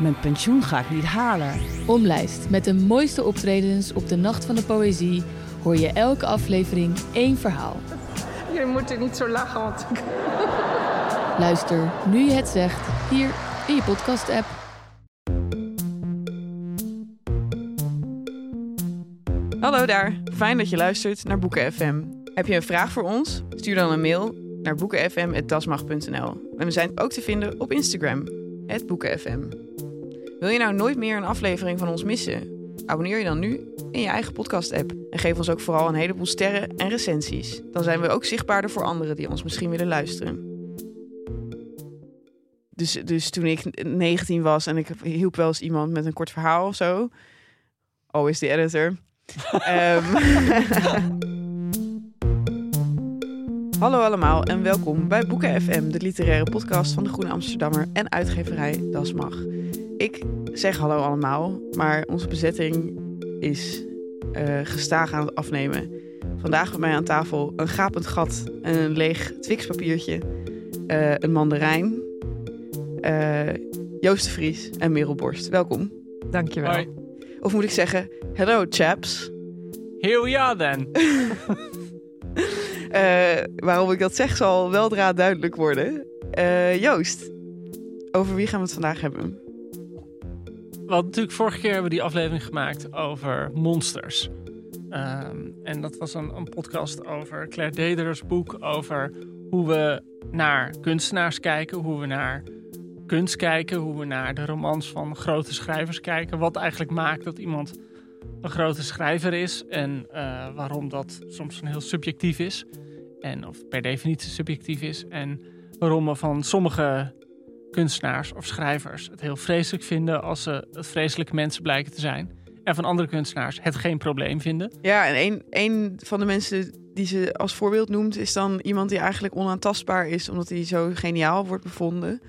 mijn pensioen ga ik niet halen. Omlijst met de mooiste optredens op de Nacht van de Poëzie hoor je elke aflevering één verhaal. Je moet er niet zo lachen, want ik... Luister nu je het zegt hier in je podcast-app. Hallo daar, fijn dat je luistert naar Boeken FM. Heb je een vraag voor ons? Stuur dan een mail naar boekenfm.dasmag.nl. En we zijn ook te vinden op Instagram, boekenfm. Wil je nou nooit meer een aflevering van ons missen? Abonneer je dan nu in je eigen podcast-app. En geef ons ook vooral een heleboel sterren en recensies. Dan zijn we ook zichtbaarder voor anderen die ons misschien willen luisteren. Dus, dus toen ik 19 was en ik hielp wel eens iemand met een kort verhaal of zo. Oh, is de editor. Ehm, Hallo allemaal en welkom bij Boeken FM, de literaire podcast van de Groene Amsterdammer en uitgeverij Das Mag. Ik zeg hallo allemaal, maar onze bezetting is uh, gestaag aan het afnemen. Vandaag bij mij aan tafel een gapend gat en een leeg Twix-papiertje, uh, een mandarijn, uh, Joost de Vries en Merel Borst. Welkom. Dankjewel. Hoi. Of moet ik zeggen, hello chaps. Here we are then. Uh, waarom ik dat zeg zal weldra duidelijk worden. Uh, Joost, over wie gaan we het vandaag hebben? Hadden natuurlijk vorige keer hebben we die aflevering gemaakt over monsters. Um, en dat was een, een, podcast over Claire Deder's boek over hoe we naar kunstenaars kijken, hoe we naar kunst kijken, hoe we naar de romans van grote schrijvers kijken. Wat eigenlijk maakt dat iemand een grote schrijver is en uh, waarom dat soms een heel subjectief is. En of per definitie subjectief is. En waarom we van sommige kunstenaars of schrijvers het heel vreselijk vinden als ze het vreselijke mensen blijken te zijn. En van andere kunstenaars het geen probleem vinden. Ja, en een, een van de mensen die ze als voorbeeld noemt, is dan iemand die eigenlijk onaantastbaar is, omdat hij zo geniaal wordt bevonden.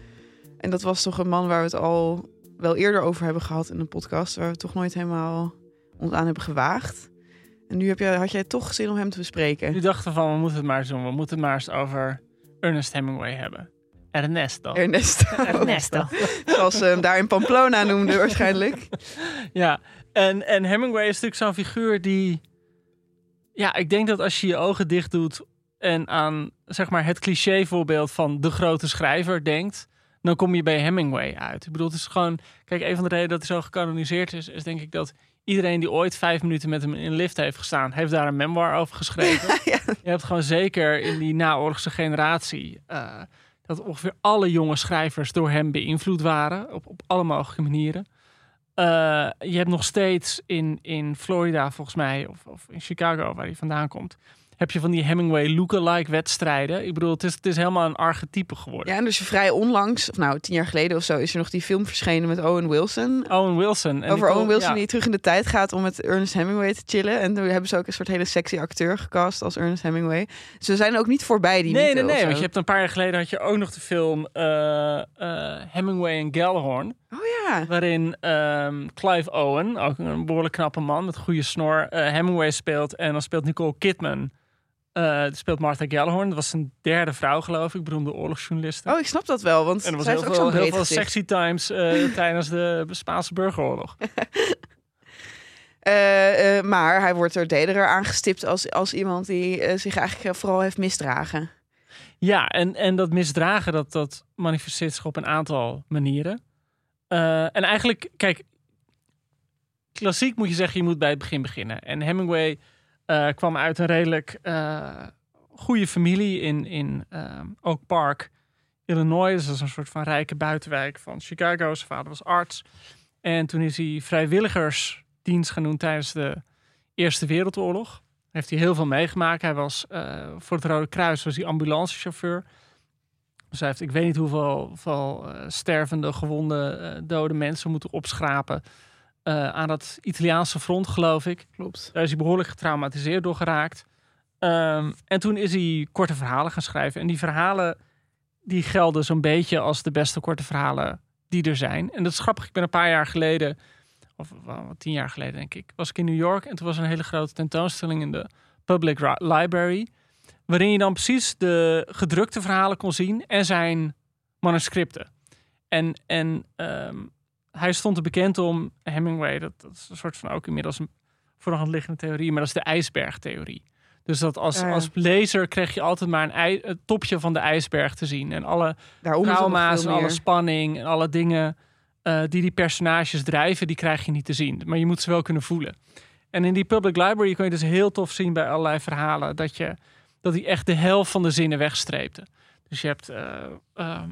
En dat was toch een man waar we het al wel eerder over hebben gehad in een podcast, waar we toch nooit helemaal ons aan hebben gewaagd. En nu heb je, had jij toch zin om hem te bespreken. Nu dachten van, we moeten het maar eens doen. We moeten het maar eens over Ernest Hemingway hebben. Ernesto. Ernesto. Ernesto. Zoals ze hem daar in Pamplona noemden waarschijnlijk. Ja, en, en Hemingway is natuurlijk zo'n figuur die... Ja, ik denk dat als je je ogen dicht doet en aan zeg maar, het clichévoorbeeld van de grote schrijver denkt, dan kom je bij Hemingway uit. Ik bedoel, het is gewoon... Kijk, een van de redenen dat hij zo gecanoniseerd is, is denk ik dat iedereen die ooit vijf minuten met hem in een lift heeft gestaan, heeft daar een memoir over geschreven. Je hebt gewoon zeker in die naoorlogse generatie uh, dat ongeveer alle jonge schrijvers door hem beïnvloed waren op, op alle mogelijke manieren. Uh, je hebt nog steeds in, in Florida, volgens mij, of, of in Chicago, waar hij vandaan komt, heb je van die Hemingway lookalike wedstrijden. Ik bedoel, het is, het is helemaal een archetype geworden. Ja, en dus vrij onlangs, of nou tien jaar geleden of zo, is er nog die film verschenen met Owen Wilson. Owen Wilson. En Over Owen Wilson die terug in de tijd gaat om met Ernest Hemingway te chillen. En toen hebben ze ook een soort hele sexy acteur gecast als Ernest Hemingway. Ze zijn ook niet voorbij die Nee, nee, nee. Want je hebt een paar jaar geleden had je ook nog de film uh, uh, Hemingway en Gellhorn. Oh ja. Waarin um, Clive Owen, ook een behoorlijk knappe man met goede snor, uh, Hemingway speelt. En dan speelt Nicole Kidman uh, speelt Martha Gellhorn. Dat was zijn derde vrouw, geloof ik. Beroemde oorlogsjournaliste. Oh, ik snap dat wel. Want en er was heel, veel, ook heel veel sexy times uh, tijdens de Spaanse burgeroorlog. uh, maar hij wordt door Dederer aangestipt als, als iemand die zich eigenlijk vooral heeft misdragen. Ja, en, en dat misdragen, dat, dat manifesteert zich op een aantal manieren. en eigenlijk, kijk, klassiek moet je zeggen, je moet bij het begin beginnen. En Hemingway eh, kwam uit een redelijk uh, goede familie in, in uh, Oak Park, Illinois. Dat is een soort van rijke buitenwijk van Chicago. Zijn vader was arts. En toen is hij vrijwilligersdienst gaan doen tijdens de Eerste Wereldoorlog. Heeft hij heel veel meegemaakt. Hij was voor het Rode Kruis was hij ambulancechauffeur. Dus hij heeft, ik weet niet hoeveel, hoeveel stervende, gewonde, dode mensen moeten opschrapen uh, aan dat Italiaanse front, geloof ik. Klopt. Daar is hij behoorlijk getraumatiseerd door geraakt. Um, en toen is hij korte verhalen gaan schrijven. En die verhalen die gelden zo'n beetje als de beste korte verhalen die er zijn. En dat is grappig. Ik ben een paar jaar geleden, of tien jaar geleden denk ik, was ik in New York. En toen was een hele grote tentoonstelling in de Public Library. Waarin je dan precies de gedrukte verhalen kon zien en zijn manuscripten. En, en um, hij stond er bekend om, Hemingway, dat, dat is een soort van ook inmiddels een voor de hand liggende theorie, maar dat is de ijsbergtheorie. Dus dat als, als lezer kreeg je altijd maar een het topje van de ijsberg te zien. En alle Daarom trauma's en alle spanning en alle dingen uh, die die personages drijven, die krijg je niet te zien. Maar je moet ze wel kunnen voelen. En in die public library kun je dus heel tof zien bij allerlei verhalen dat je dat hij echt de helft van de zinnen wegstreepte. Dus je hebt uh,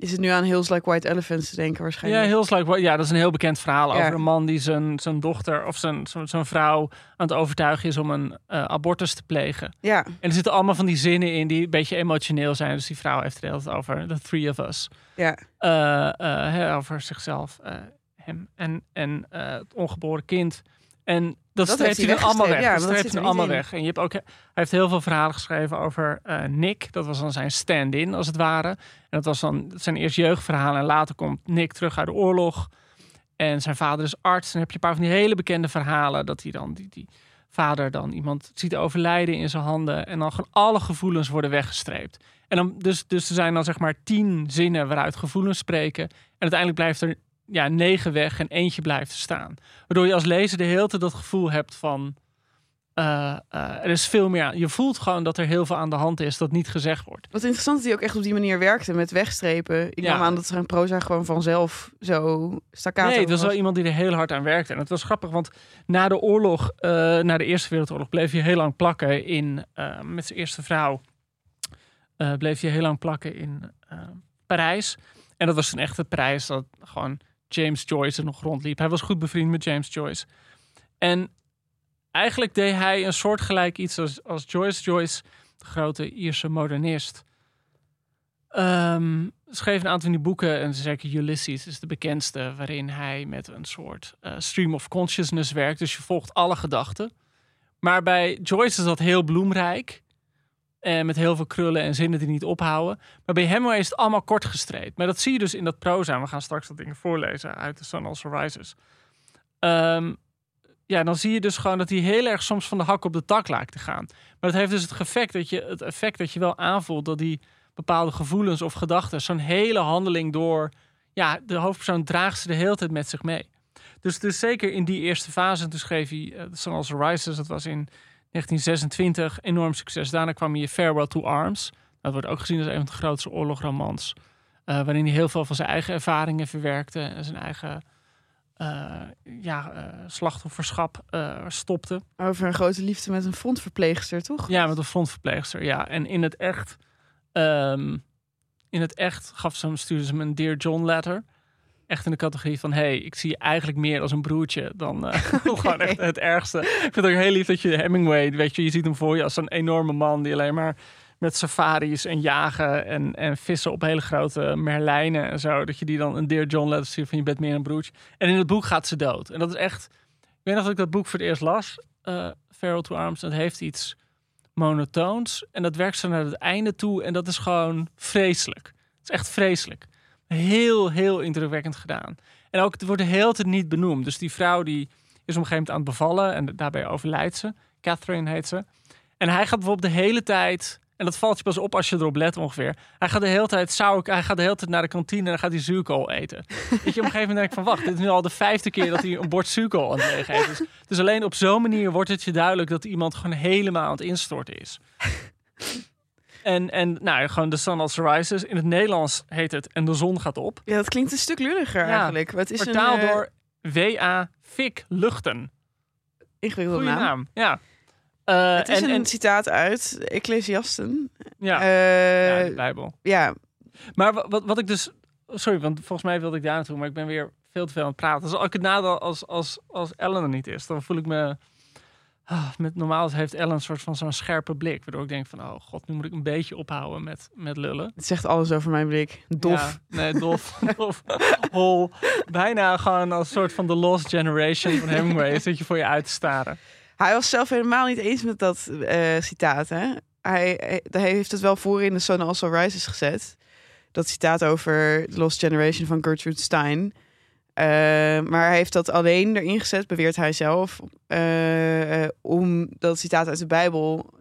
is het nu aan Hills Like White Elephants te denken waarschijnlijk? Ja, Hills Like White. Ja, dat is een heel bekend verhaal over een man die zijn, zijn dochter of zijn, zijn, vrouw aan het overtuigen is om een uh, abortus te plegen. Ja. En er zitten allemaal van die zinnen in die een beetje emotioneel zijn. Dus die vrouw heeft het hele over the three of us. Ja. Uh, uh, over zichzelf, hem en, en het ongeboren kind. En dat, dat streept hij allemaal weg. Ja, dat streept hij allemaal weg. En je hebt ook, hij heeft heel veel verhalen geschreven over uh, Nick. Dat was dan zijn stand-in, als het ware. En dat was dan zijn eerst jeugdverhalen. En later komt Nick terug uit de oorlog. En zijn vader is arts. En dan heb je een paar van die hele bekende verhalen. Dat hij dan, die, die vader dan iemand ziet overlijden in zijn handen. En dan gewoon alle gevoelens worden weggestreept. En dan, dus, dus er zijn dan zeg maar tien zinnen waaruit gevoelens spreken. En uiteindelijk blijft er ja, negen weg en eentje blijft staan. Waardoor je als lezer de hele tijd dat gevoel hebt van... Uh, er is veel meer aan. Je voelt gewoon dat er heel veel aan de hand is dat niet gezegd wordt. Wat interessant dat hij ook echt op die manier werkte met wegstrepen. Ik ja. nam aan dat zijn proza gewoon vanzelf zo staccato Nee, het was, wel iemand die er heel hard aan werkte. En het was grappig, want na de oorlog, uh, na de Eerste Wereldoorlog, bleef je heel lang plakken in, met zijn eerste vrouw. bleef je heel lang plakken in Parijs. En dat was een echte prijs dat gewoon James Joyce er nog rondliep. Hij was goed bevriend met James Joyce. En eigenlijk deed hij een soortgelijk iets als, als Joyce. Joyce, de grote Ierse modernist, um, schreef een aantal van boeken. En zeker Ulysses is de bekendste, waarin hij met een soort uh, stream of consciousness werkt. Dus je volgt alle gedachten. Maar bij Joyce is dat heel bloemrijk. En met heel veel krullen en zinnen die niet ophouden. Maar bij Hemingway is het allemaal kort gestreept. Maar dat zie je dus in dat proza. We gaan straks dat dingen voorlezen uit The Sun Also Rises. Um, ja, dan zie je dus gewoon dat hij heel erg soms van de hak op de tak lijkt te gaan. Maar dat heeft dus het effect dat je, het effect dat je wel aanvoelt dat die bepaalde gevoelens of gedachten, zo'n hele handeling door, ja, de hoofdpersoon draagt ze de hele tijd met zich mee. Dus, dus zeker in die eerste fase, toen schreef hij uh, The Sun Also Rises, dat was in 1926, enorm succes. Daarna kwam hij Farewell to Arms. Dat wordt ook gezien als een van de grootste oorlogromans. Uh, waarin hij heel veel van zijn eigen ervaringen verwerkte en zijn eigen uh, ja, uh, slachtofferschap stopte. Over een grote liefde met een frontverpleegster, toch? Ja, met een frontverpleegster, ja. En in het echt, um, in het echt gaf ze hem, stuurde ze hem een Dear John letter echt in de categorie van... hey, ik zie je eigenlijk meer als een broertje dan uh, gewoon echt het ergste. Ik vind het ook heel lief dat je Hemingway... weet je, je ziet hem voor je als een enorme man... die alleen maar met safaris en jagen en, en vissen op hele grote merlijnen en zo. Dat je die dan een Dear John letter stuurt van je bent meer een broertje. En in het boek gaat ze dood. En dat is echt... Ik weet nog dat ik dat boek voor het eerst las. Uh, Feral to Arms. Dat heeft iets monotoons. En dat werkt zo naar het einde toe. En dat is gewoon vreselijk. Het is echt vreselijk. Heel, heel indrukwekkend gedaan. En ook, het wordt de hele tijd niet benoemd. Dus die vrouw die is op een gegeven moment aan het bevallen en daarbij overlijdt ze. Catherine heet ze. En hij gaat bijvoorbeeld de hele tijd, en dat valt je pas op als je erop let ongeveer. Hij gaat de hele tijd zou hij gaat de hele tijd naar de kantine en dan gaat hij zuurkool eten. Weet je, op een gegeven moment denk ik van wacht, dit is nu al de vijfde keer dat hij een bord zuurkool aan het. Dus, dus alleen op zo'n manier wordt het je duidelijk dat iemand gewoon helemaal aan het instorten is. En, en nou, gewoon The Sun Also Rises. In het Nederlands heet het En de zon gaat op. Ja, dat klinkt een stuk lulliger eigenlijk. Wat is vertaald een, door W.A. Fik Luchten. Ingewikkelde naam. naam. Ja. Eh, Het is en, een en, citaat uit Ecclesiasten. ja, Eh, ja, de Bijbel. ja, Maar wa- wat, wat ik dus... Sorry, want volgens mij wilde ik daar naartoe, maar ik ben weer veel te veel aan het praten. Dus als ik het nadeel als, als, als Ellen er niet is, dan voel ik me... ah, met, normaal heeft Ellen een soort van zo'n scherpe blik, waardoor ik denk van, oh god, nu moet ik een beetje ophouden met, met lullen. het zegt alles over mijn blik. Dof. Ja, nee, dof. dof. Hol. Bijna gewoon als soort van de lost generation van Hemingway. Zit je voor je uit te staren. Hij was zelf helemaal niet eens met dat eh, citaat. Hè? Hij, hij, hij heeft het wel voor in de Sun Also Rises gezet. Dat citaat over The Lost Generation van Gertrude Stein. Eh, maar hij heeft dat alleen erin gezet, beweert hij zelf, eh, eh, om dat citaat uit de Bijbel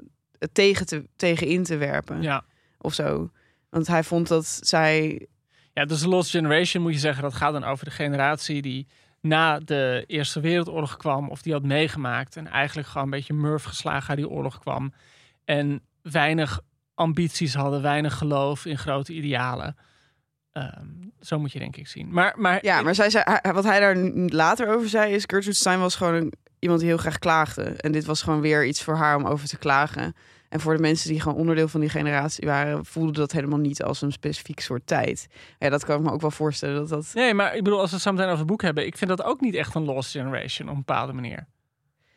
tegen, te, tegen in te werpen. Ja. Of zo. Want hij vond dat zij ja, dus de Lost Generation moet je zeggen, dat gaat dan over de generatie die na de Eerste Wereldoorlog kwam of die had meegemaakt en eigenlijk gewoon een beetje murf geslagen uit die oorlog kwam en weinig ambities hadden, weinig geloof in grote idealen. Ehm, zo moet je denk ik zien. Maar, maar, Ja, maar zij zei, wat hij daar later over zei is... Gertrude Stein was gewoon een, iemand die heel graag klaagde. En dit was gewoon weer iets voor haar om over te klagen. En voor de mensen die gewoon onderdeel van die generatie waren... voelde dat helemaal niet als een specifiek soort tijd. Ja, dat kan ik me ook wel voorstellen dat dat... Nee, maar ik bedoel, als we het meteen over het boek hebben, ik vind dat ook niet echt een Lost Generation op een bepaalde manier.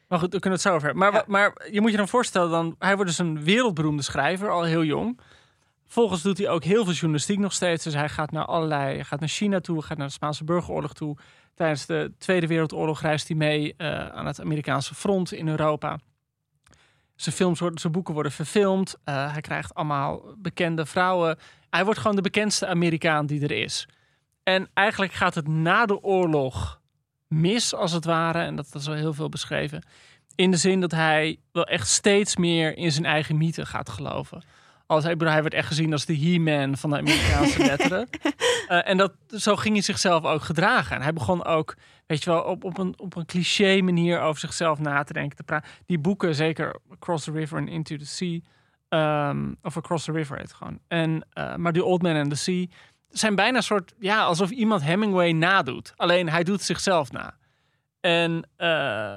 Maar goed, we kunnen het zo over hebben. Maar, Ja. maar je moet je dan voorstellen, dan, hij wordt dus een wereldberoemde schrijver, al heel jong. Vervolgens doet hij ook heel veel journalistiek nog steeds. Dus hij gaat naar allerlei, hij gaat naar China toe, gaat naar de Spaanse burgeroorlog toe. Tijdens de Tweede Wereldoorlog reist hij mee eh, aan het Amerikaanse front in Europa. Zijn films worden, zijn boeken worden verfilmd. Eh, hij krijgt allemaal bekende vrouwen. Hij wordt gewoon de bekendste Amerikaan die er is. En eigenlijk gaat het na de oorlog mis, als het ware. En dat, is wel heel veel beschreven. In de zin dat hij wel echt steeds meer in zijn eigen mythe gaat geloven. Als hij, hij werd echt gezien als de He-Man van de Amerikaanse letteren. Eh, en dat, zo ging hij zichzelf ook gedragen. En hij begon ook, weet je wel, op, op, een, op een cliché manier over zichzelf na te denken. Te praten. Die boeken, zeker Across the River and Into the Sea. ehm, of Across the River heet het gewoon. En, eh, maar die Old Man and the Sea zijn bijna een soort, ja, alsof iemand Hemingway nadoet. Alleen hij doet zichzelf na. En eh,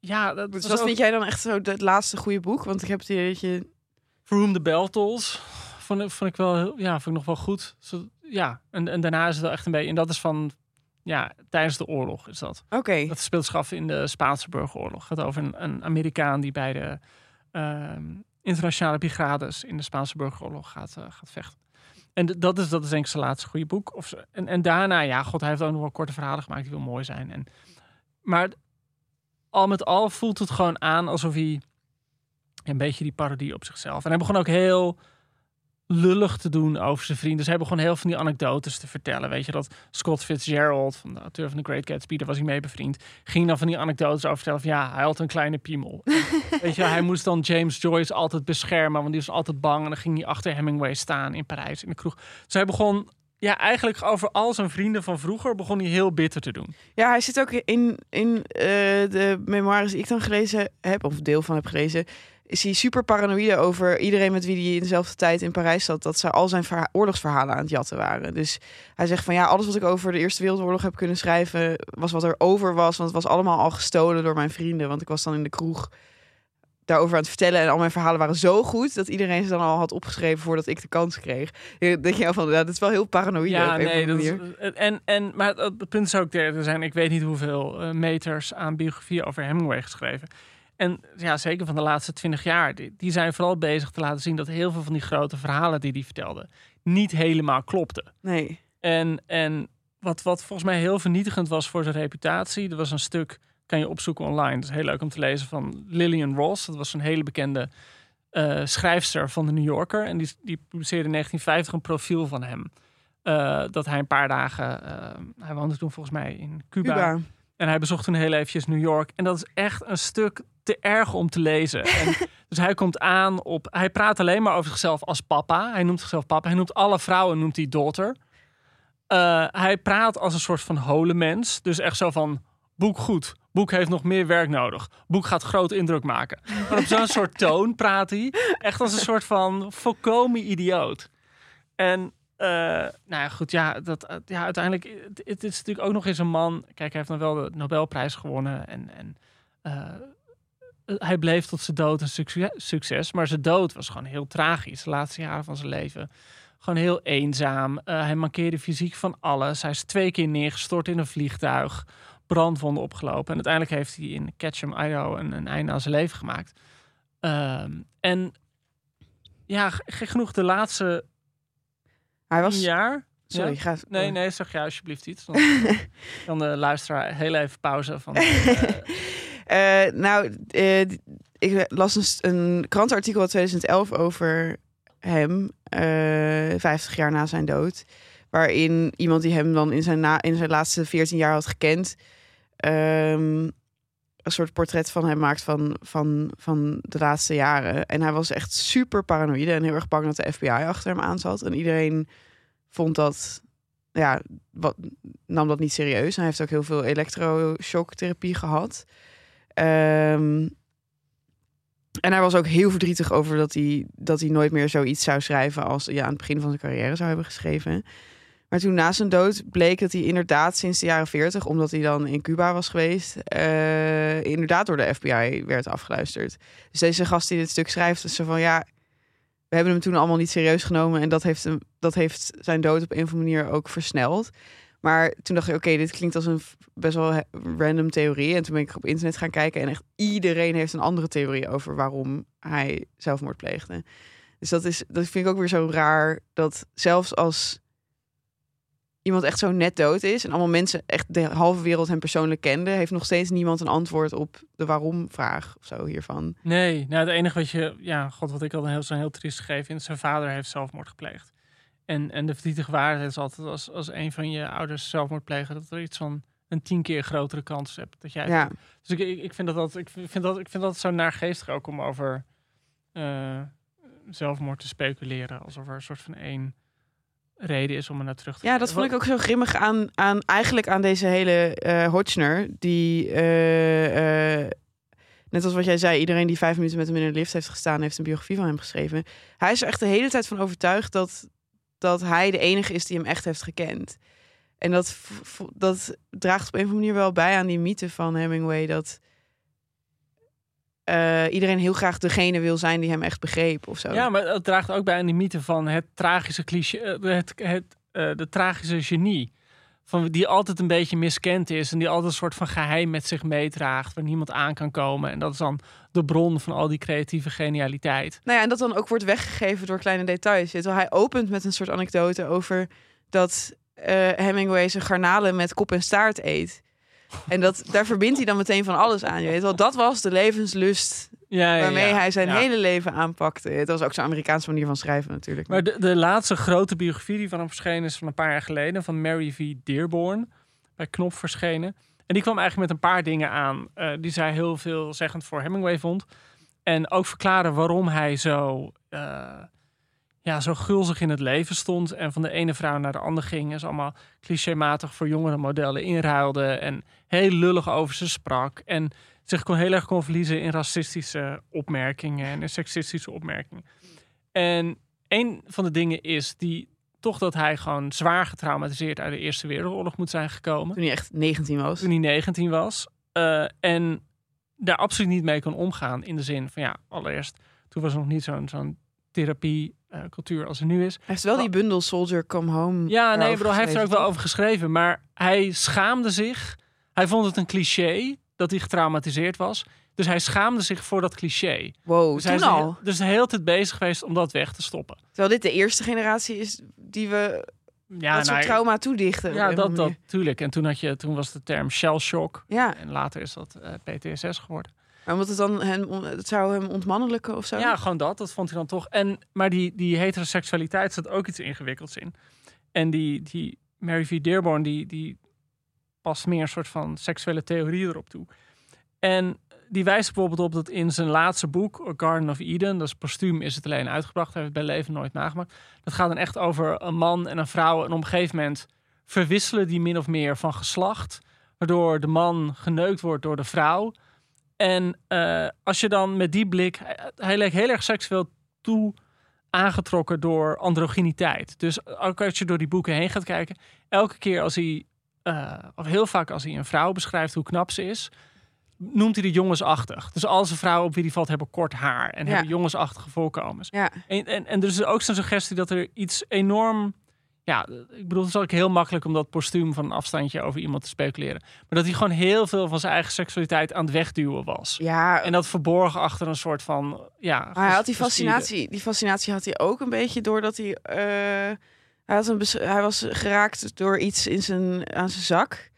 ja, dat Dus was ook- vind jij dan echt zo het laatste goede boek? Want ik heb het idee dat je... For Whom the Bell Tolls vond, ik- vond ik wel, ja, vond ik nog wel goed. Zo, ja, en, en daarna is het wel echt een beetje, en dat is van, ja, tijdens de oorlog is dat. Oké, Dat speelt zich af in de Spaanse burgeroorlog. Het gaat over een, een Amerikaan die bij de ehm, internationale brigades in de Spaanse burgeroorlog gaat, eh, gaat vechten. En dat is, dat is denk ik zijn laatste goede boek. Of, en, en daarna, ja, god, hij heeft ook nog wel korte verhalen gemaakt die wel mooi zijn. En, maar al met al voelt het gewoon aan alsof hij een beetje die parodie op zichzelf. En hij begon ook heel lullig te doen over zijn vrienden. Dus hij begon heel van die anekdotes te vertellen. Weet je dat Scott Fitzgerald, van de auteur van The Great Gatsby, daar was hij mee bevriend, ging dan van die anekdotes over vertellen van ja, hij had een kleine piemel. Weet je, hij moest dan James Joyce altijd beschermen, want die was altijd bang. En dan ging hij achter Hemingway staan in Parijs in de kroeg. Dus hij begon ja, eigenlijk over al zijn vrienden van vroeger begon hij heel bitter te doen. Ja, hij zit ook in, in eh, de memoires die ik dan gelezen heb, of deel van heb gelezen. Is hij super paranoïde over iedereen met wie hij in dezelfde tijd in Parijs zat. Dat ze al zijn verha- oorlogsverhalen aan het jatten waren. Dus hij zegt van ja, alles wat ik over de Eerste Wereldoorlog heb kunnen schrijven. was wat er over was. Want het was allemaal al gestolen door mijn vrienden. Want ik was dan in de kroeg daarover aan het vertellen. En al mijn verhalen waren zo goed dat iedereen ze dan al had opgeschreven voordat ik de kans kreeg. Dan denk je wel van dat is wel heel paranoïde. Ja, nee, dat is, en, en, maar het, punt is ook, er er zijn, ik weet niet hoeveel eh, meters aan biografieën over Hemingway geschreven. En ja, zeker van de laatste twintig jaar, die, die zijn vooral bezig te laten zien dat heel veel van die grote verhalen die hij vertelde, niet helemaal klopten. Nee. En, en wat, wat volgens mij heel vernietigend was voor zijn reputatie, er was een stuk, kan je opzoeken online, dat is heel leuk om te lezen, van Lillian Ross. Dat was een hele bekende eh, schrijfster van de New Yorker. En die, die publiceerde in 1950 een profiel van hem. Eh, dat hij een paar dagen, eh, hij woonde toen volgens mij in Cuba. Cuba. En hij bezocht toen heel eventjes New York. En dat is echt een stuk te erg om te lezen. En dus hij komt aan op... Hij praat alleen maar over zichzelf als papa. Hij noemt zichzelf papa. Hij noemt alle vrouwen noemt hij daughter. Eh, hij praat als een soort van holemens. Dus echt zo van... Boek goed. Boek heeft nog meer werk nodig. Boek gaat groot indruk maken. Maar op zo'n soort toon praat hij. Echt als een soort van volkomen idioot. En... eh, nou ja, goed, ja, dat, uh, ja uiteindelijk, het, het, is natuurlijk ook nog eens een man. Kijk, hij heeft dan wel de Nobelprijs gewonnen en, en hij bleef tot zijn dood een succes, succes, maar zijn dood was gewoon heel tragisch. De laatste jaren van zijn leven. Gewoon heel eenzaam. hij mankeerde fysiek van alles. Hij is twee keer neergestort in een vliegtuig. Brandwonden opgelopen. En uiteindelijk heeft hij in Ketchum, Idaho een, een einde aan zijn leven gemaakt. Ehm, en ja, genoeg de laatste hij was... jaar. Sorry, ja? ga... Nee, nee, zeg jij alsjeblieft iets. Dan kan de luisteraar heel even pauze van... Uh... uh, nou, uh, ik las een, een krantenartikel uit 2011 over hem, 50 jaar na zijn dood. Waarin iemand die hem dan in zijn, na, in zijn laatste 14 jaar had gekend... Um, een soort portret van hem maakt van, van, van de laatste jaren. En hij was echt super paranoïde en heel erg bang dat de FBI achter hem aan zat. En iedereen vond dat, ja, wat, nam dat niet serieus. Hij heeft ook heel veel elektroshocktherapie gehad. Um, en hij was ook heel verdrietig over dat hij, dat hij nooit meer zoiets zou schrijven als ja, aan het begin van zijn carrière zou hebben geschreven. Maar toen na zijn dood bleek dat hij inderdaad sinds de jaren 40, omdat hij dan in Cuba was geweest, uh, inderdaad door de FBI werd afgeluisterd. Dus deze gast die dit stuk schrijft, is van ja, we hebben hem toen allemaal niet serieus genomen en dat heeft, hem, dat heeft zijn dood op een of andere manier ook versneld. Maar toen dacht ik, oké, dit klinkt als een best wel random theorie. En toen ben ik op internet gaan kijken en echt iedereen heeft een andere theorie over waarom hij zelfmoord pleegde. Dus dat, is, dat vind ik ook weer zo raar dat zelfs als iemand echt zo net dood is en allemaal mensen echt de halve wereld hem persoonlijk kenden, heeft nog steeds niemand een antwoord op de waarom-vraag of zo hiervan. Nee, nou het enige wat je, ja, god, wat ik al heel zo'n heel triest gegeven vind, zijn vader heeft zelfmoord gepleegd. En, en de verdrietige waarheid is altijd als, als een van je ouders zelfmoord plegen, dat er iets van een tien keer grotere kans hebt dat jij. Ja. Dus ik, ik, vind dat, dat ik vind dat ik vind dat zo naargeestig ook om over uh, zelfmoord te speculeren, alsof er een soort van één reden is om er naar terug te Ja, dat vond ik ook zo grimmig aan, aan eigenlijk aan deze hele uh, Hodgner. Die, uh, uh, net als wat jij zei, iedereen die vijf minuten met hem in een lift heeft gestaan, heeft een biografie van hem geschreven. Hij is er echt de hele tijd van overtuigd dat, dat hij de enige is die hem echt heeft gekend. En dat, dat draagt op een of andere manier wel bij aan die mythe van Hemingway. Dat uh, iedereen heel graag degene wil zijn die hem echt begreep of zo. Ja, maar het draagt ook bij aan die mythe van het tragische cliché, het, het, uh, de tragische genie. Van, die altijd een beetje miskend is en die altijd een soort van geheim met zich meedraagt, waar niemand aan kan komen. En dat is dan de bron van al die creatieve genialiteit. Nou ja, en dat dan ook wordt weggegeven door kleine details. Terwijl hij opent met een soort anekdote over dat uh, Hemingway zijn garnalen met kop en staart eet. En dat, daar verbindt hij dan meteen van alles aan. Je weet wel, dat was de levenslust ja, ja, waarmee ja. hij zijn hele leven aanpakte. Het was ook zo'n Amerikaanse manier van schrijven natuurlijk. Maar de, de laatste grote biografie die van hem verschenen is van een paar jaar geleden, van Mary V. Dearborn, bij Knop verschenen. En die kwam eigenlijk met een paar dingen aan eh, die zij heel veelzeggend voor Hemingway vond. En ook verklaren waarom hij zo, eh, ja, zo gulzig in het leven stond. En van de ene vrouw naar de andere ging. En ze allemaal clichématig voor jongere modellen inruilde. En heel lullig over ze sprak. En zich kon heel erg kon verliezen in racistische opmerkingen en in seksistische opmerkingen. En een van de dingen is die toch dat hij gewoon zwaar getraumatiseerd uit de Eerste Wereldoorlog moet zijn gekomen. Toen hij echt 19 was. Toen hij 19 was. Uh, en daar absoluut niet mee kon omgaan. In de zin van ja, allereerst, toen was er nog niet zo'n zo'n therapiecultuur uh, als er nu is. Hij heeft wel die bundel Soldier Come Home. Ja, nee, bro, hij heeft er ook wel over geschreven. Maar hij schaamde zich. Hij vond het een cliché dat hij getraumatiseerd was. Dus hij schaamde zich voor dat cliché. Wow, dus toen hij is al? De, dus de hele tijd bezig geweest om dat weg te stoppen. Terwijl dit de eerste generatie is die we ja, dat soort nou, trauma toedichten. Ja, dat, dat tuurlijk. En toen, had je, toen was de term shell shock. Ja. En later is dat uh, PTSS geworden. Maar omdat het dan hem, het zou hem ontmannelijken of zo? Ja, gewoon dat. Dat vond hij dan toch. En, maar die, die heteroseksualiteit zat ook iets ingewikkelds in. En die, die Mary V. Dearborn, die, die past meer een soort van seksuele theorie erop toe. En die wijst bijvoorbeeld op dat in zijn laatste boek, A Garden of Eden, dat is postuum, is het alleen uitgebracht, heeft bij leven nooit nagemaakt. Dat gaat dan echt over een man en een vrouw. En op een gegeven moment verwisselen die min of meer van geslacht, waardoor de man geneukt wordt door de vrouw. En uh, als je dan met die blik, hij, hij leek heel erg seksueel toe aangetrokken door androgyniteit. Dus ook als je door die boeken heen gaat kijken, elke keer als hij, eh, of heel vaak als hij een vrouw beschrijft hoe knap ze is, noemt hij de jongensachtig. Dus al zijn vrouwen op wie die valt hebben kort haar en Ja. hebben jongensachtige voorkomens. Ja. En, en, en er is ook zo'n suggestie dat er iets enorm. Ja, ik bedoel, het is ook heel makkelijk om dat postuum van een afstandje over iemand te speculeren. Maar dat hij gewoon heel veel van zijn eigen seksualiteit aan het wegduwen was. Ja, En dat verborgen achter een soort van. Ja, Maar hij had die fascinatie, die fascinatie had hij ook een beetje doordat hij, eh, hij, had een bes- hij was geraakt door iets in zijn, aan zijn zak.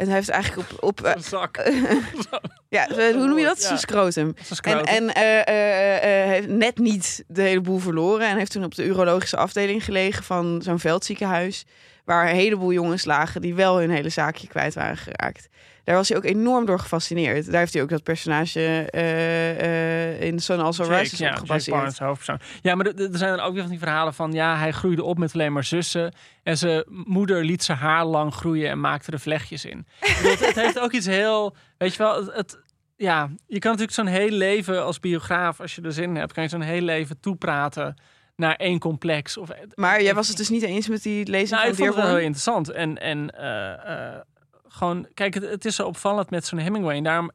En hij heeft eigenlijk op, op eh, Een zak. ja, hoe noem je dat? Ja. Zijn scrotum. En, en eh, eh, heeft net niet de hele boel verloren. En heeft toen op de urologische afdeling gelegen van zo'n veldziekenhuis. Waar een heleboel jongens lagen die wel hun hele zaakje kwijt waren geraakt. Daar was hij ook enorm door gefascineerd. Daar heeft hij ook dat personage eh, in Son Also Rises ja, op gebaseerd. Barnes. Ja, maar er zijn dan ook weer van die verhalen van... ja, hij groeide op met alleen maar zussen... en zijn moeder liet zijn haar lang groeien en maakte er vlechtjes in. Bedoel, het, het heeft ook iets heel... Weet je wel, het, het- ja, je kan natuurlijk zo'n heel leven als biograaf... als je er zin in hebt, kan je zo'n heel leven toepraten... naar één complex. Of, Maar jij was het dus niet eens met die lezing nou, ik vond het wel heel interessant. En, en eh, gewoon, kijk, het, het is zo opvallend met zo'n Hemingway. En daarom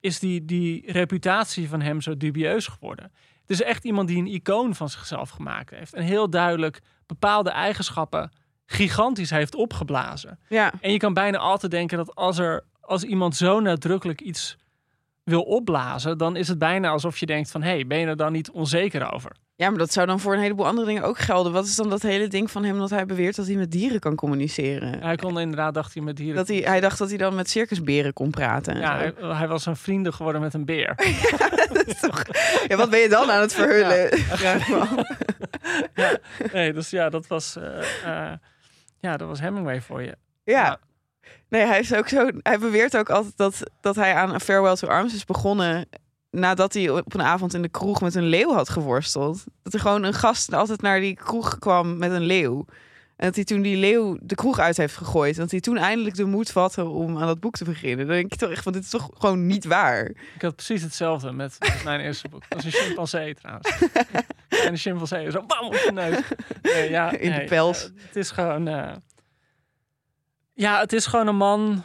is die, die reputatie van hem zo dubieus geworden. Het is echt iemand die een icoon van zichzelf gemaakt heeft. En heel duidelijk bepaalde eigenschappen gigantisch heeft opgeblazen. Ja, En je kan bijna altijd denken dat als, er, als iemand zo nadrukkelijk iets wil opblazen... dan is het bijna alsof je denkt van... hé, hey, ben je er dan niet onzeker over? Ja, maar dat zou dan voor een heleboel andere dingen ook gelden. Wat is dan dat hele ding van hem dat hij beweert dat hij met dieren kan communiceren? Hij kon inderdaad, dacht hij, met dieren... Dat hij, hij dacht dat hij dan met circusberen kon praten. En ja, hij, hij was een vrienden geworden met een beer. Dat is toch- ja, wat ben je dan aan het verhullen? Af. Nee, dus ja, dat was, eh, eh, ja, dat was Hemingway voor je. Ja. Nee, hij, is ook zo, hij beweert ook altijd dat, dat hij aan Farewell to Arms is begonnen nadat hij op een avond in de kroeg met een leeuw had geworsteld. Dat er gewoon een gast altijd naar die kroeg kwam met een leeuw. En dat hij toen die leeuw de kroeg uit heeft gegooid. En dat hij toen eindelijk de moed vatte om aan dat boek te beginnen. Dan denk je toch echt van, dit is toch gewoon niet waar. Ik had precies hetzelfde met, met mijn eerste boek. Dat is een chimpansee trouwens. en een chimpansee zo bam op je neus. Nee, ja, In de pels. eh, het is gewoon... eh, ja, het is gewoon een man...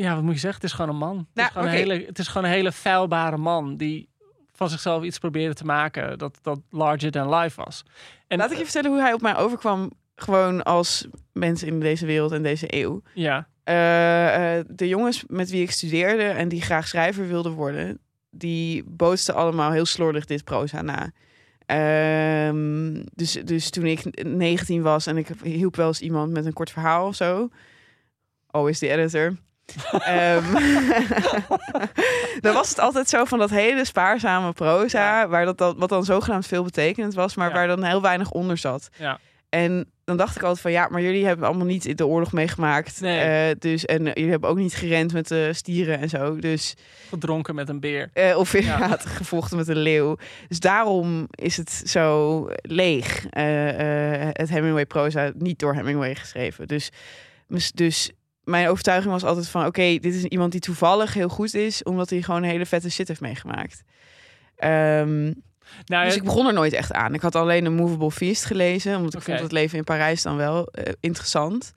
Ja, wat moet je zeggen? Het is gewoon een man. Het, is, gewoon een hele, het is gewoon een hele feilbare man die van zichzelf iets probeerde te maken dat, dat larger than life was. En Laat ik je vertellen hoe hij op mij overkwam. Gewoon als mensen in deze wereld en deze eeuw. Ja, Eh, eh, de jongens met wie ik studeerde en die graag schrijver wilden worden, die bootsten allemaal heel slordig dit proza na. Ehm, dus, dus toen ik 19 was en ik hielp wel eens iemand met een kort verhaal of zo. Is de editor. Ehm, dan was het altijd zo van dat hele spaarzame proza, waar dat, dan, wat dan zogenaamd veel betekenend was, maar Ja. waar dan heel weinig onder zat. Ja. En dan dacht ik altijd van ja, maar jullie hebben allemaal niet de oorlog meegemaakt. Nee. Eh, dus, en jullie hebben ook niet gerend met de stieren en zo. Dus, gedronken met een beer. eh, of inderdaad gevochten met een leeuw. Dus daarom is het zo leeg. eh, het Hemingway proza niet door Hemingway geschreven. Dus, dus mijn overtuiging was altijd van oké, dit is iemand die toevallig heel goed is, omdat hij gewoon een hele vette shit heeft meegemaakt. Ehm, Nou, dus ik begon er nooit echt aan. Ik had alleen een Movable Feast gelezen, omdat ik Oké. vond het leven in Parijs dan wel eh, interessant.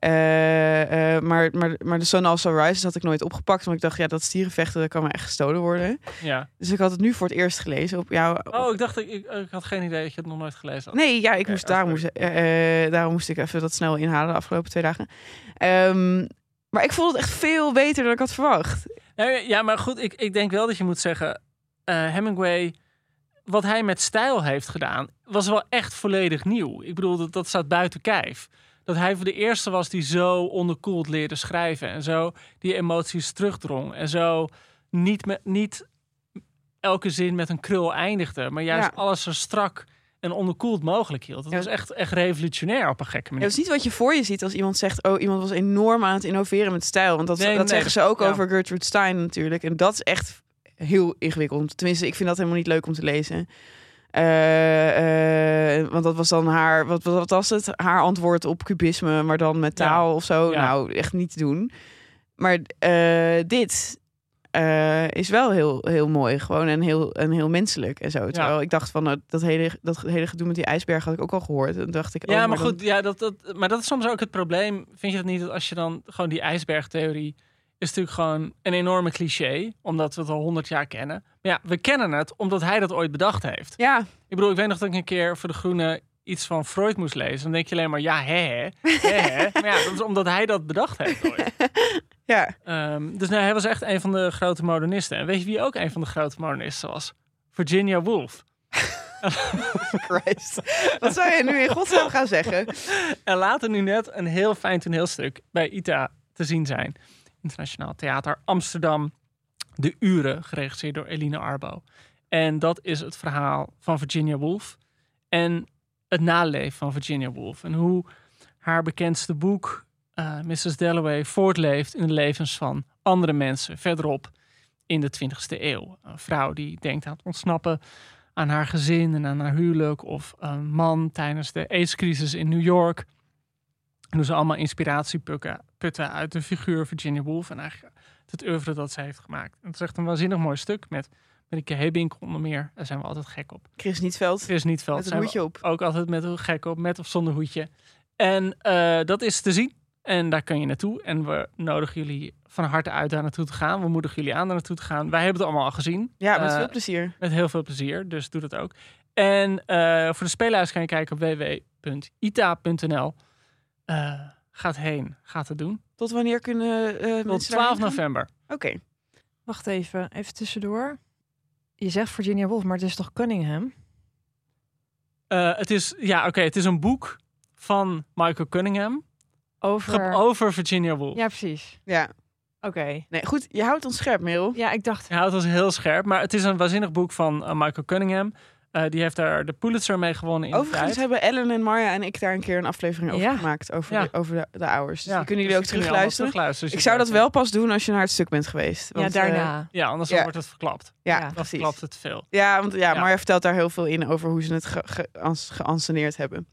Eh, eh, maar, maar, maar de Sun Also Rises had ik nooit opgepakt, want ik dacht, ja, dat stierenvechten, dat kan me echt gestolen worden. ja. Dus ik had het nu voor het eerst gelezen op jou. Oh, ik dacht, ik, ik, had geen idee dat je het nog nooit gelezen had. Nee, ja, ik moest, oh, sorry. moest, eh, daarom moest ik even dat snel inhalen de afgelopen twee dagen. Ehm, maar ik vond het echt veel beter dan ik had verwacht. Ja, maar goed, ik, ik denk wel dat je moet zeggen... Hemingway, wat hij met stijl heeft gedaan... was wel echt volledig nieuw. Ik bedoel, dat, dat staat buiten kijf. Dat hij voor de eerste was die zo onderkoeld leerde schrijven... en zo die emoties terugdrong. En zo niet, met, niet elke zin met een krul eindigde... maar juist Ja. alles zo strak en onderkoeld mogelijk hield. Dat Ja. was echt, echt revolutionair op een gekke Ja, manier. het is niet wat je voor je ziet als iemand zegt... oh, iemand was enorm aan het innoveren met stijl. Want dat, Nee, dat nee, zeggen ze ook ja. over Gertrude Stein natuurlijk. En dat is echt heel ingewikkeld. Tenminste, ik vind dat helemaal niet leuk om te lezen. Eh, eh, want dat was dan haar... Wat, wat, was het? Haar antwoord op kubisme, maar dan met Ja. taal of zo. Ja. Nou, echt niet te doen. Maar eh, dit... is wel heel, heel mooi. Gewoon en heel, en heel menselijk en zo. Terwijl ik dacht van nou, dat, hele, dat hele gedoe met die ijsberg had ik ook al gehoord. En dacht ik, oh, ja, maar, dan- goed, ja, dat, dat, maar dat is soms ook het probleem. Vind je dat niet dat als je dan gewoon die ijsbergtheorie is natuurlijk gewoon een enorme cliché, omdat we het al honderd jaar kennen. Maar ja, we kennen het omdat hij dat ooit bedacht heeft. Ja, Ik bedoel, ik weet nog dat ik een keer voor de Groene iets van Freud moest lezen. Dan denk je alleen maar, ja, hè, hè, hè, hè. Maar ja, dat is omdat hij dat bedacht heeft ooit. ja. Ehm, dus nou, hij was echt een van de grote modernisten. En weet je wie ook een van de grote modernisten was? Virginia Woolf. Christ. Wat zou je nu in godsnaam gaan zeggen? En later nu net een heel fijn toneelstuk bij ITA te zien zijn. Internationaal Theater Amsterdam. De Uren, geregisseerd door Eline Arbo. En dat is het verhaal van Virginia Woolf. En het naleven van Virginia Woolf. En hoe haar bekendste boek, eh, Mrs. Dalloway, voortleeft in de levens van andere mensen verderop in de 20e eeuw. Een vrouw die denkt aan het ontsnappen aan haar gezin en aan haar huwelijk. Of een man tijdens de AIDS-crisis in New York. En ze allemaal inspiratie putten uit de figuur Virginia Woolf. En eigenlijk het oeuvre dat ze heeft gemaakt. En het is echt een waanzinnig mooi stuk met Marieke Hebink onder meer. Daar zijn we altijd gek op. Chris Nietveld. Chris Nietveld Met een hoedje op. ook altijd met een gek op, met of zonder hoedje. En eh, dat is te zien. En daar kan je naartoe. En we nodigen jullie van harte uit daar naartoe te gaan. We moedigen jullie aan daar naartoe te gaan. Wij hebben het allemaal al gezien. Ja, met Eh, veel plezier. met heel veel plezier, dus doe dat ook. En eh, voor de speellijst kan je kijken op www.ita.nl. Eh, gaat heen, gaat het doen. Tot wanneer kunnen eh Tot mensen 12 daarheen gaan? november. Oké. Wacht even, even tussendoor. Je zegt Virginia Woolf, maar het is toch Cunningham? Eh, het is, ja, oké, het is een boek van Michael Cunningham Over... over Virginia Woolf. Ja, precies. Ja. Oké. Nee, goed. Je houdt ons scherp, Merel. Ja, ik dacht... Hij houdt ons heel scherp, maar het is een waanzinnig boek van Michael Cunningham. Eh, die heeft daar de Pulitzer mee gewonnen in Overigens hebben Ellen en Marja en ik daar een keer een aflevering over Ja. gemaakt. Over, Ja. de, over de, de hours. Dus Ja, die kunnen dus jullie ook kunnen allemaal terugluisteren. terugluisteren je Ik zou dat wel pas doen als je naar het stuk bent geweest. Want, ja, eh, daarna. Ja, anders Ja. wordt het verklapt. ja, Ja. Dan precies. verklapt het te veel. Ja, want ja, Ja. Marja vertelt daar heel veel in over hoe ze het ge- ge- ans- geanceneerd hebben.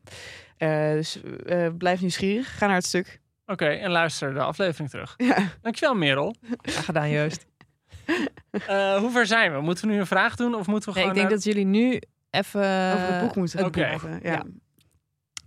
Eh, dus eh, blijf nieuwsgierig. Ga naar het stuk. Oké, en luister de aflevering terug. Ja. Dankjewel, Merel. Graag gedaan, Joost. Eh, hoe ver zijn we? Moeten we nu een vraag doen of moeten we Nee, ik gewoon... denk naar- dat jullie nu even... over het boek moeten oké. praten. Ja.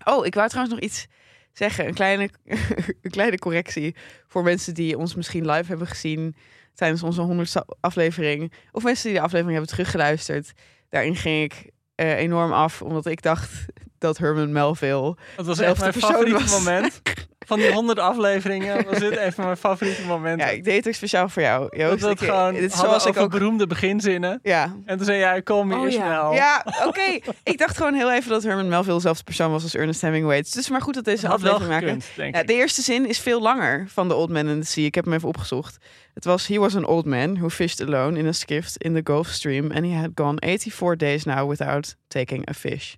Oh, ik wou trouwens nog iets zeggen. Een kleine, een kleine correctie voor mensen die ons misschien live hebben gezien tijdens onze honderdste aflevering. Of mensen die de aflevering hebben teruggeluisterd. Daarin ging ik eh, enorm af, omdat ik dacht dat Herman Melville Dat was echt mijn favoriete was. moment. Van die honderd afleveringen was dit een van mijn favoriete momenten. Ja, ik deed het speciaal voor jou. dat Joost. het Ik- gewoon dit is zoals ik ook. beroemde beginzinnen. Ja, En toen zei jij, kom hier Oh, ja. snel. ja oké. Ik dacht gewoon heel even dat Herman Melville dezelfde persoon was als Ernest Hemingway. Het is dus maar goed dat deze Dat aflevering maken. gekund, denk Ja, de eerste zin is veel langer van The Old Man and the Sea. Ik heb hem even opgezocht. Het was: He was an old man who fished alone in a skiff in the Gulf Stream, and he had gone 84 days now without taking a fish.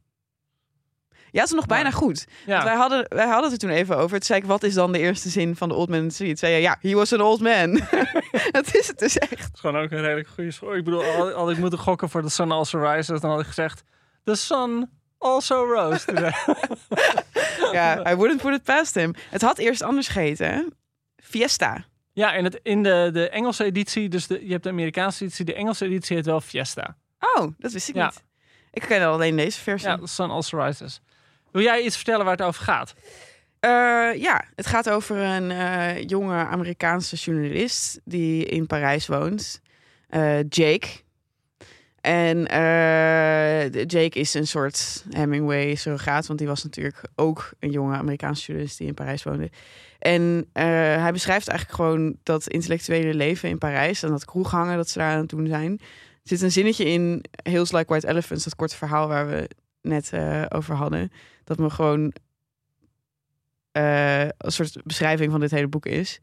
Ja, het is nog bijna goed. Ja. Want wij, hadden, wij hadden het er toen even over. Toen zei ik, wat is dan de eerste zin van The Old Man and the zei je, ja, he was an old man. dat is het dus echt. Het is gewoon ook een redelijk goede school. Ik bedoel, had, had ik moeten gokken voor The Sun Also Rises, dan had ik gezegd... The sun also rose today. Ja, I wouldn't put it past him. Het had eerst anders geheten? Fiesta. ja, in, het, in de, de Engelse editie, dus de, je hebt de Amerikaanse editie, de Engelse editie heet wel Fiesta. Oh, dat wist ik Ja. niet. Ik ken alleen deze versie. Ja, The Sun Also Rises. Wil jij iets vertellen waar het over gaat? Eh, ja, het gaat over een eh, jonge Amerikaanse journalist die in Parijs woont. Eh, Jake. En Jake is een soort Hemingway surrogaat, want die was natuurlijk ook een jonge Amerikaanse journalist die in Parijs woonde. En hij beschrijft eigenlijk gewoon dat intellectuele leven in Parijs en dat kroeghangen dat ze daar aan het doen zijn. Er zit een zinnetje in Hills Like White Elephants, dat korte verhaal waar we net eh, over hadden. Dat me gewoon eh, een soort beschrijving van dit hele boek is.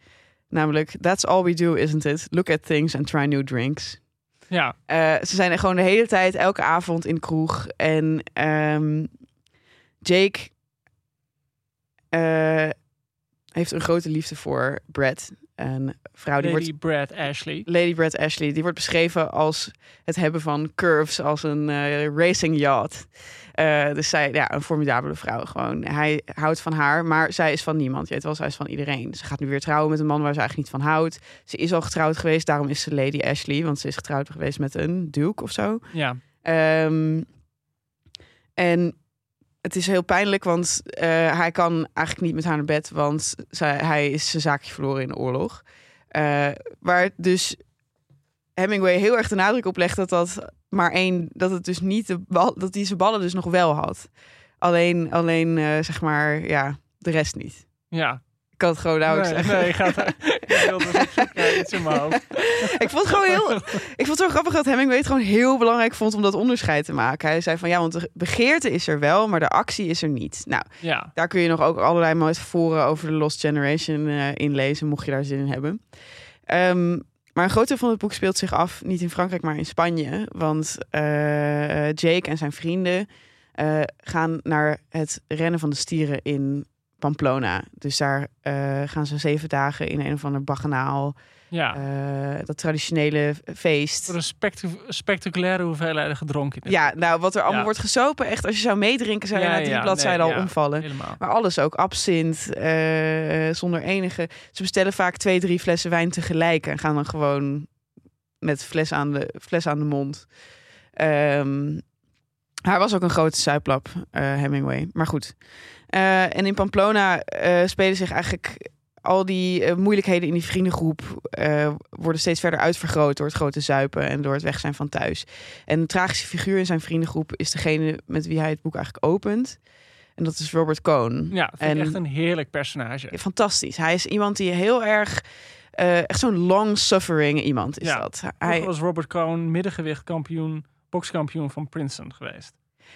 Namelijk, that's all we do, isn't it? Look at things and try new drinks. Ja, Eh, ze zijn er gewoon de hele tijd, elke avond in de kroeg. En ehm, Jake heeft een grote liefde voor Brad. Een vrouw die Lady wordt Brad Ashley. Lady Brad Ashley, die wordt beschreven als het hebben van curves als een eh, racing yacht. Eh, dus zij, ja, een formidabele vrouw gewoon. Hij houdt van haar, maar zij is van niemand. Je weet wel, zij is van iedereen. Ze gaat nu weer trouwen met een man waar ze eigenlijk niet van houdt. Ze is al getrouwd geweest, daarom is ze Lady Ashley, want ze is getrouwd geweest met een duke of zo. Ja. Ehm, en het is heel pijnlijk, want eh, hij kan eigenlijk niet met haar naar bed, want zij, hij is zijn zaakje verloren in de oorlog. Eh, waar dus Hemingway heel erg de nadruk op legt dat dat maar één, dat het dus niet de bal, dat hij zijn ballen dus nog wel had. Alleen, alleen eh, zeg maar, ja, de rest niet. Ja. Ik kan het gewoon nauwelijks Nee, zeggen. nee, je gaat ik in vond het gewoon heel. Ik vond het zo grappig dat Hemingway het gewoon heel belangrijk vond om dat onderscheid te maken. Hij zei van ja, want de begeerte is er wel, maar de actie is er niet. Nou, Ja. daar kun je nog ook allerlei metaforen over de Lost Generation eh inlezen, mocht je daar zin in hebben. Ehm, maar een groot deel van het boek speelt zich af niet in Frankrijk, maar in Spanje. Want eh, Jake en zijn vrienden eh, gaan naar het rennen van de stieren in Pamplona. Dus daar eh, gaan ze zeven dagen in een of ander baganaal. Ja. eh, dat traditionele feest. Voor een spectac- spectaculaire hoeveelheid gedronken. Ja, nou, wat er allemaal Ja. wordt gesopen, echt, als je zou meedrinken, zou je Ja, na drie ja, bladzijden nee, al omvallen. Helemaal. Maar alles ook, absint, eh, zonder enige. Ze bestellen vaak twee, drie flessen wijn tegelijk en gaan dan gewoon met fles aan de, fles aan de mond. Ehm, hij was ook een grote zuiplap, eh, Hemingway. Maar goed. Eh, en in Pamplona eh, spelen zich eigenlijk al die eh, moeilijkheden in die vriendengroep worden steeds verder uitvergroot door het grote zuipen en door het weg zijn van thuis. En een tragische figuur in zijn vriendengroep is degene met wie hij het boek eigenlijk opent. En dat is Robert Cohn. Ja, vind ik echt een heerlijk personage. Fantastisch. Hij is iemand die heel erg, echt zo'n long-suffering iemand is Ja. dat. Hij was Robert Cohn middengewichtkampioen, bokskampioen van Princeton geweest.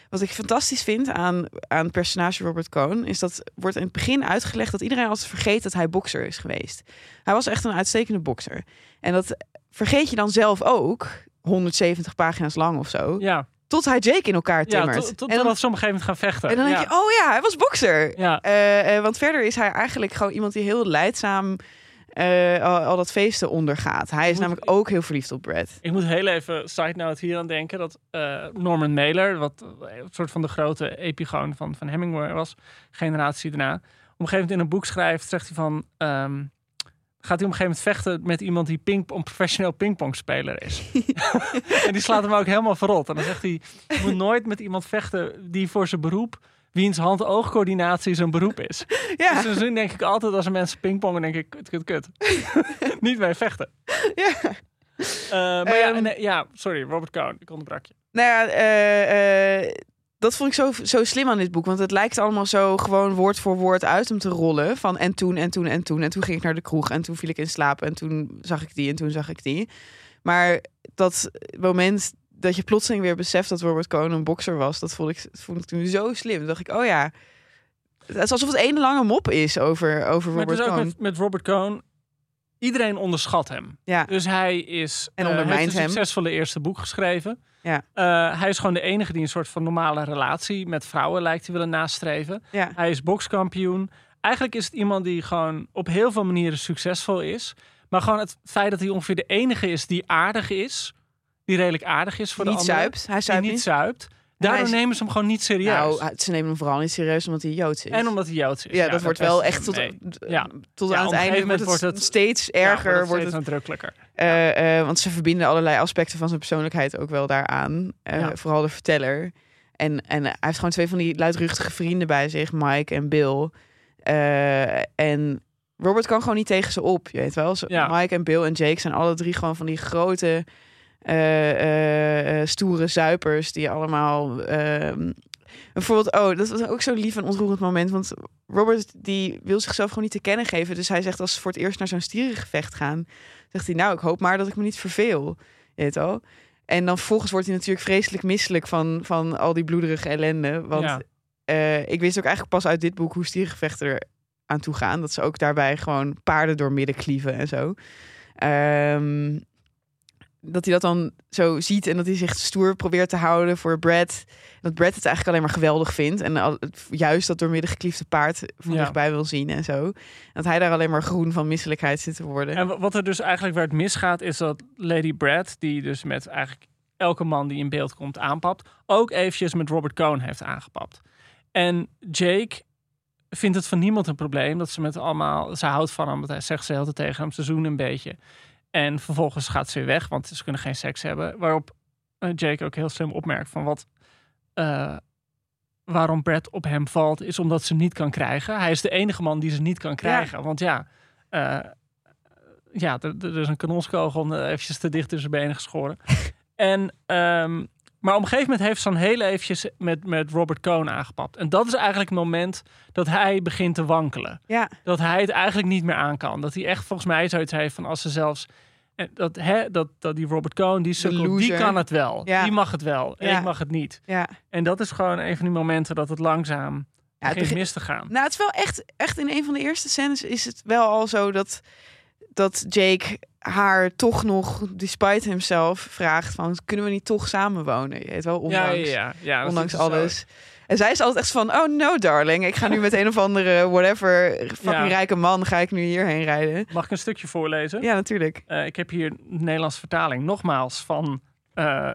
Wat ik fantastisch vind aan, aan het personage Robert Cohn... is dat wordt in het begin uitgelegd dat iedereen altijd vergeet dat hij bokser is geweest. Hij was echt een uitstekende bokser. En dat vergeet je dan zelf ook, 170 pagina's lang of zo... Ja, tot hij Jake in elkaar ja timmert. tot, tot, en dan, ze op een gegeven moment gaan vechten. en dan denk ja. je, oh ja, hij was bokser. Ja, Eh, eh, want verder is hij eigenlijk gewoon iemand die heel leidzaam eh, al, al dat feesten ondergaat. Hij is Moet- namelijk ook heel verliefd op Brad. Ik moet heel even side note hier aan denken dat eh, Norman Mailer, wat een soort van de grote epigoon van, van Hemingway was, generatie daarna, op een gegeven moment in een boek schrijft, zegt hij van, ehm, gaat hij op een gegeven moment vechten met iemand die ping, een professioneel pingpongspeler is. en die slaat hem ook helemaal verrot. En dan zegt hij, je moet nooit met iemand vechten die voor zijn beroep, wiens hand-oogcoördinatie zijn beroep is. Ja, Dus dan denk ik altijd als er mensen pingpongen, denk ik, kut, kut, kut. Niet mee vechten. ja. Eh, maar ja, Ehm, eh, ja, sorry, Robert Cohn, ik onderbrak je. Nou ja, eh, eh, dat vond ik zo, zo slim aan dit boek. Want het lijkt allemaal zo gewoon woord voor woord uit hem te rollen. Van en toen, en toen, en toen. En toen ging ik naar de kroeg. En toen viel ik in slaap. En toen zag ik die. En toen zag ik die. Maar dat moment dat je plotseling weer beseft dat Robert Cohn een bokser was. Dat vond ik, vond ik toen zo slim. Toen dacht ik, oh ja. Het is alsof het één lange mop is over, over Maar het Robert is ook met, met Robert Cohn, iedereen onderschat hem. Ja. Dus hij is En ondermijnt heeft een hem. succesvolle eerste boek geschreven. Ja. Eh, hij is gewoon de enige die een soort van normale relatie met vrouwen lijkt te willen nastreven. Ja. Hij is bokskampioen. Eigenlijk is het iemand die gewoon op heel veel manieren succesvol is. Maar gewoon het feit dat hij ongeveer de enige is die aardig is. Die redelijk aardig is voor niet de anderen. zuipt. Hij zuipt niet niet. zuipt. Daardoor is- nemen ze hem gewoon niet serieus. Nou, ze nemen hem vooral niet serieus omdat hij Joods is. en omdat hij Joods is. ja, dat wordt wel echt tot, mee. d- Ja. tot Ja, aan het einde wordt het, wordt het- steeds erger. wordt wordt steeds het, nadrukkelijker. eh, want ze verbinden allerlei aspecten van zijn persoonlijkheid ook wel daaraan. Eh. Vooral de verteller. En, en hij heeft gewoon twee van die luidruchtige vrienden bij zich, Mike en Bill. Eh, en Robert kan gewoon niet tegen ze op, je weet wel. Mike en Bill en Jake zijn alle drie gewoon van die grote, eh, eh, eh, stoere zuipers die allemaal... ehm, Bijvoorbeeld, oh, dat was ook zo'n lief en ontroerend moment. Want Robert die wil zichzelf gewoon niet te kennen geven. Dus hij zegt als ze voor het eerst naar zo'n stierengevecht gaan, zegt hij, nou, ik hoop maar dat ik me niet verveel. Weet wel. En dan vervolgens wordt hij natuurlijk vreselijk misselijk van, van al die bloederige ellende. Want Ja. ik wist ook eigenlijk pas uit dit boek hoe stierengevechten er aan toe gaan. Dat ze ook daarbij gewoon paarden door midden klieven en zo. Ehm, dat hij dat dan zo ziet en dat hij zich stoer probeert te houden voor Brad. Dat Brad het eigenlijk alleen maar geweldig vindt. En al- juist dat doormidden gekliefde paard van Ja. dichtbij wil zien en zo. Dat hij daar alleen maar groen van misselijkheid zit te worden. En wa- wat er dus eigenlijk waar het misgaat, is dat Lady Brad, die dus met eigenlijk elke man die in beeld komt aanpapt, ook eventjes met Robert Cohn heeft aangepapt. En Jake vindt het van niemand een probleem dat ze met allemaal, ze houdt van hem, want hij zegt ze heel tegen hem, ze zoenen een beetje. En vervolgens gaat ze weer weg, want ze kunnen geen seks hebben. Waarop eh, Jake ook heel slim opmerkt van wat, eh, waarom Brad op hem valt, is omdat ze hem niet kan krijgen. Hij is de enige man die ze niet kan krijgen. Want ja, eh, ja, er, er is een kanonskogel eventjes te dicht tussen zijn benen geschoren. en, ehm, maar op een gegeven moment heeft ze dan heel eventjes met, met Robert Cohn aangepapt. En dat is eigenlijk het moment dat hij begint te wankelen. Ja, Dat hij het eigenlijk niet meer aan kan. Dat hij echt volgens mij zoiets heeft van als ze zelfs... en Dat, hè, dat, dat die Robert Cohn, die sukkel, die kan het wel. Ja. Die mag het wel. En Ja. ik mag het niet. ja. En dat is gewoon een van die momenten dat het langzaam Ja, het begint begint- mis te gaan. Nou, het is wel echt, echt in een van de eerste scènes is het wel al zo dat, dat Jake haar toch nog, despite himself, vraagt van, kunnen we niet toch samenwonen? Je weet wel, ondanks, ja, ondanks zo. alles. En zij is altijd echt van, oh no darling, ik ga nu met een of andere whatever fucking rijke man, ga ik nu hierheen rijden. Mag ik een stukje voorlezen? Ja, natuurlijk. Eh, ik heb hier een Nederlandse vertaling. Nogmaals van eh,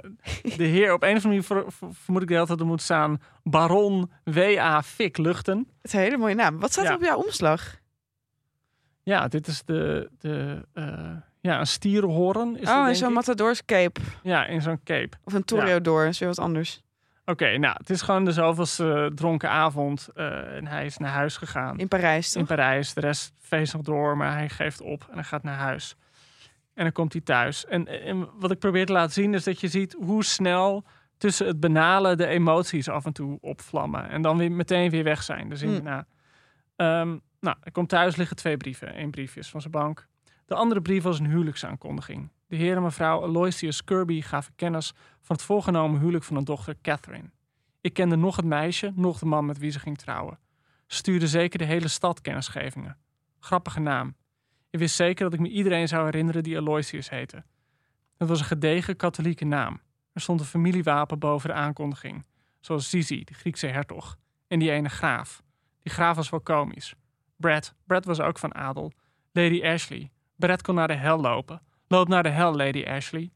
de heer. Op een of andere manier ver- ver- vermoed ik de hele tijd dat er moet staan... Baron W.A. Fik Luchten. Het is een hele mooie naam. Wat staat er op jouw omslag? Ja, dit is de... de eh, ja, een stierenhoorn. Is oh, denk zo'n ik. Matadors cape. Ja, in zo'n cape. Of een toreador, is weer wat anders. Oké, nou, het is gewoon de zoveelste dronken avond. eh, en hij is naar huis gegaan. In Parijs, toch? in Parijs. De rest feest nog door, maar hij geeft op en hij gaat naar huis. En dan komt hij thuis. En, en wat ik probeer te laten zien is dat je ziet hoe snel tussen het banale de emoties af en toe opvlammen. En dan weer meteen weer weg zijn. Dus in, Hmm. nou, ehm, nou, hij komt thuis, liggen twee brieven. Eén brief is van zijn bank. De andere brief was een huwelijksaankondiging. De heer en mevrouw Aloysius Kirby gaven kennis van het voorgenomen huwelijk van hun dochter Catherine. Ik kende nog het meisje, nog de man met wie ze ging trouwen. Ze stuurde zeker de hele stad kennisgevingen. Grappige naam. Ik wist zeker dat ik me iedereen zou herinneren die Aloysius heette. Het was een gedegen katholieke naam. Er stond een familiewapen boven de aankondiging. Zoals Zizi, de Griekse hertog. En die ene graaf. Die graaf was wel komisch. Brad. Brad was ook van adel. Lady Ashley. Brad kon naar de hel lopen. Loop naar de hel, Lady Ashley.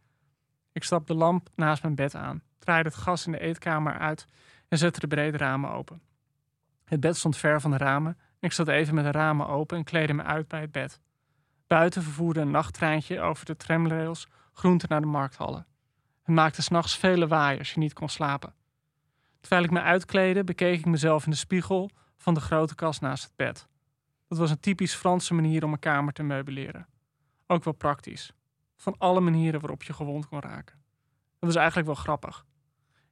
Ik stap de lamp naast mijn bed aan, draaide het gas in de eetkamer uit en zette de brede ramen open. Het bed stond ver van de ramen en ik zat even met de ramen open en kleedde me uit bij het bed. Buiten vervoerde een nachttreintje over de tramrails groente naar de markthallen. Het maakte s'nachts veel lawaai als je niet kon slapen. Terwijl ik me uitkleedde, bekeek ik mezelf in de spiegel van de grote kast naast het bed. Dat was een typisch Franse manier om een kamer te meubileren. Ook wel praktisch. Van alle manieren waarop je gewond kon raken. Dat was eigenlijk wel grappig.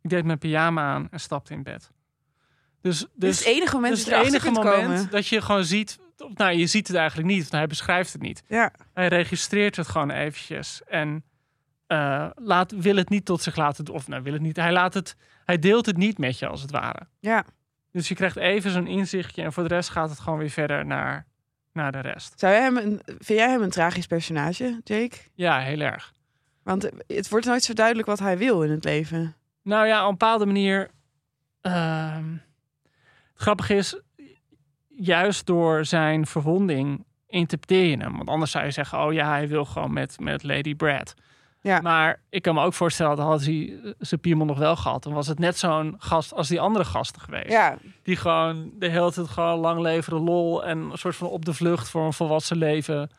Ik deed mijn pyjama aan en stapte in bed. Dus, dus is het enige moment dus dat je het enige kunt moment komen. dat je gewoon ziet... Nou, je ziet het eigenlijk niet, want hij beschrijft het niet. Ja, Hij registreert het gewoon eventjes en eh, laat, wil het niet tot zich laten... Of nou, wil het niet. Hij, laat het, hij deelt het niet met je, als het ware. ja. Dus je krijgt even zo'n inzichtje en voor de rest gaat het gewoon weer verder naar, naar de rest. Zou jij hem een, vind jij hem een tragisch personage, Jake? Ja, heel erg. Want het wordt nooit zo duidelijk wat hij wil in het leven. Nou ja, op een bepaalde manier. ehm, het grappige is, juist door zijn verwonding interpreteer je hem. Want anders zou je zeggen, oh ja, hij wil gewoon met, met Lady Brad. Ja. Maar ik kan me ook voorstellen, dat had hij eh, zijn piemel nog wel gehad. Dan was het net zo'n gast als die andere gasten geweest. Ja, Die gewoon de hele tijd gewoon lang leveren lol en een soort van op de vlucht voor een volwassen leven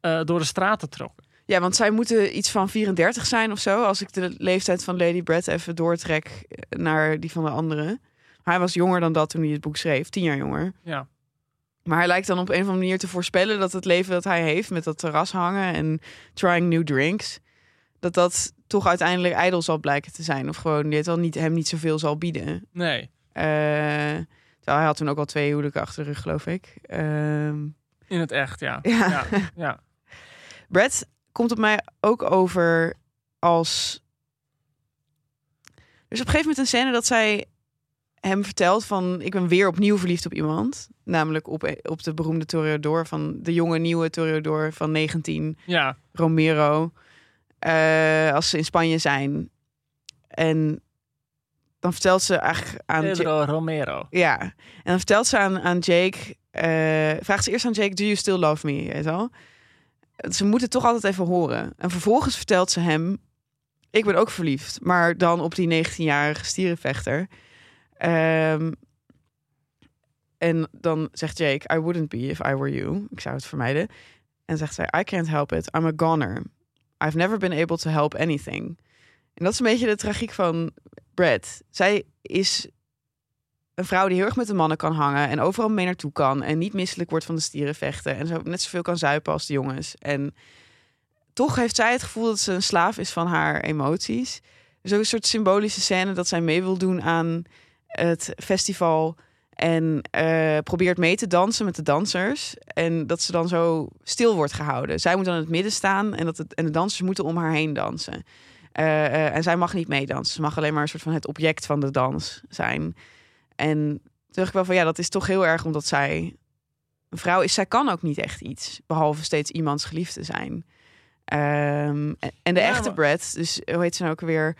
eh, door de straten trokken. ja, want zij moeten iets van 34 zijn of zo. Als ik de leeftijd van Lady Brad even doortrek naar die van de andere. Hij was jonger dan dat toen hij het boek schreef, tien jaar jonger. Ja. Maar hij lijkt dan op een of andere manier te voorspellen dat het leven dat hij heeft met dat terras hangen en trying new drinks, dat dat toch uiteindelijk ijdel zal blijken te zijn. Of gewoon dit wel niet, hem niet zoveel zal bieden. Nee, Eh, terwijl hij had toen ook al twee huwelijken achter de rug, geloof ik. Ehm, in het echt, ja. ja. Ja, ja. Brad komt op mij ook over als. Dus op een gegeven moment een scène dat zij hem vertelt van ik ben weer opnieuw verliefd op iemand, namelijk op, op de beroemde toreador van de jonge nieuwe toreador van 19 ja. Romero. Eh, als ze in Spanje zijn. En dan vertelt ze eigenlijk aan... Pedro Romero. ja, en dan vertelt ze aan, aan Jake... eh, vraagt ze eerst aan Jake, do you still love me? Weet wel? Ze moet het toch altijd even horen. En vervolgens vertelt ze hem... Ik ben ook verliefd, maar dan op die 19-jarige stierenvechter. Ehm, en dan zegt Jake, I wouldn't be if I were you. Ik zou het vermijden. En zegt zij, I can't help it. I'm a goner. I've never been able to help anything. En dat is een beetje de tragiek van Brad. Zij is een vrouw die heel erg met de mannen kan hangen en overal mee naartoe kan en niet misselijk wordt van de stierenvechten en zo net zoveel kan zuipen als de jongens. En toch heeft zij het gevoel dat ze een slaaf is van haar emoties. Dus ook een soort symbolische scène dat zij mee wil doen aan het festival en eh, probeert mee te dansen met de dansers. En dat ze dan zo stil wordt gehouden. Zij moet dan in het midden staan en, dat het, en de dansers moeten om haar heen dansen. Eh, eh, en zij mag niet meedansen. Ze mag alleen maar een soort van het object van de dans zijn. En toen dacht ik wel van ja, dat is toch heel erg omdat zij een vrouw is. Zij kan ook niet echt iets, behalve steeds iemands geliefde zijn. Ehm, en- de Ja, echte Brad, dus hoe heet ze nou ook weer?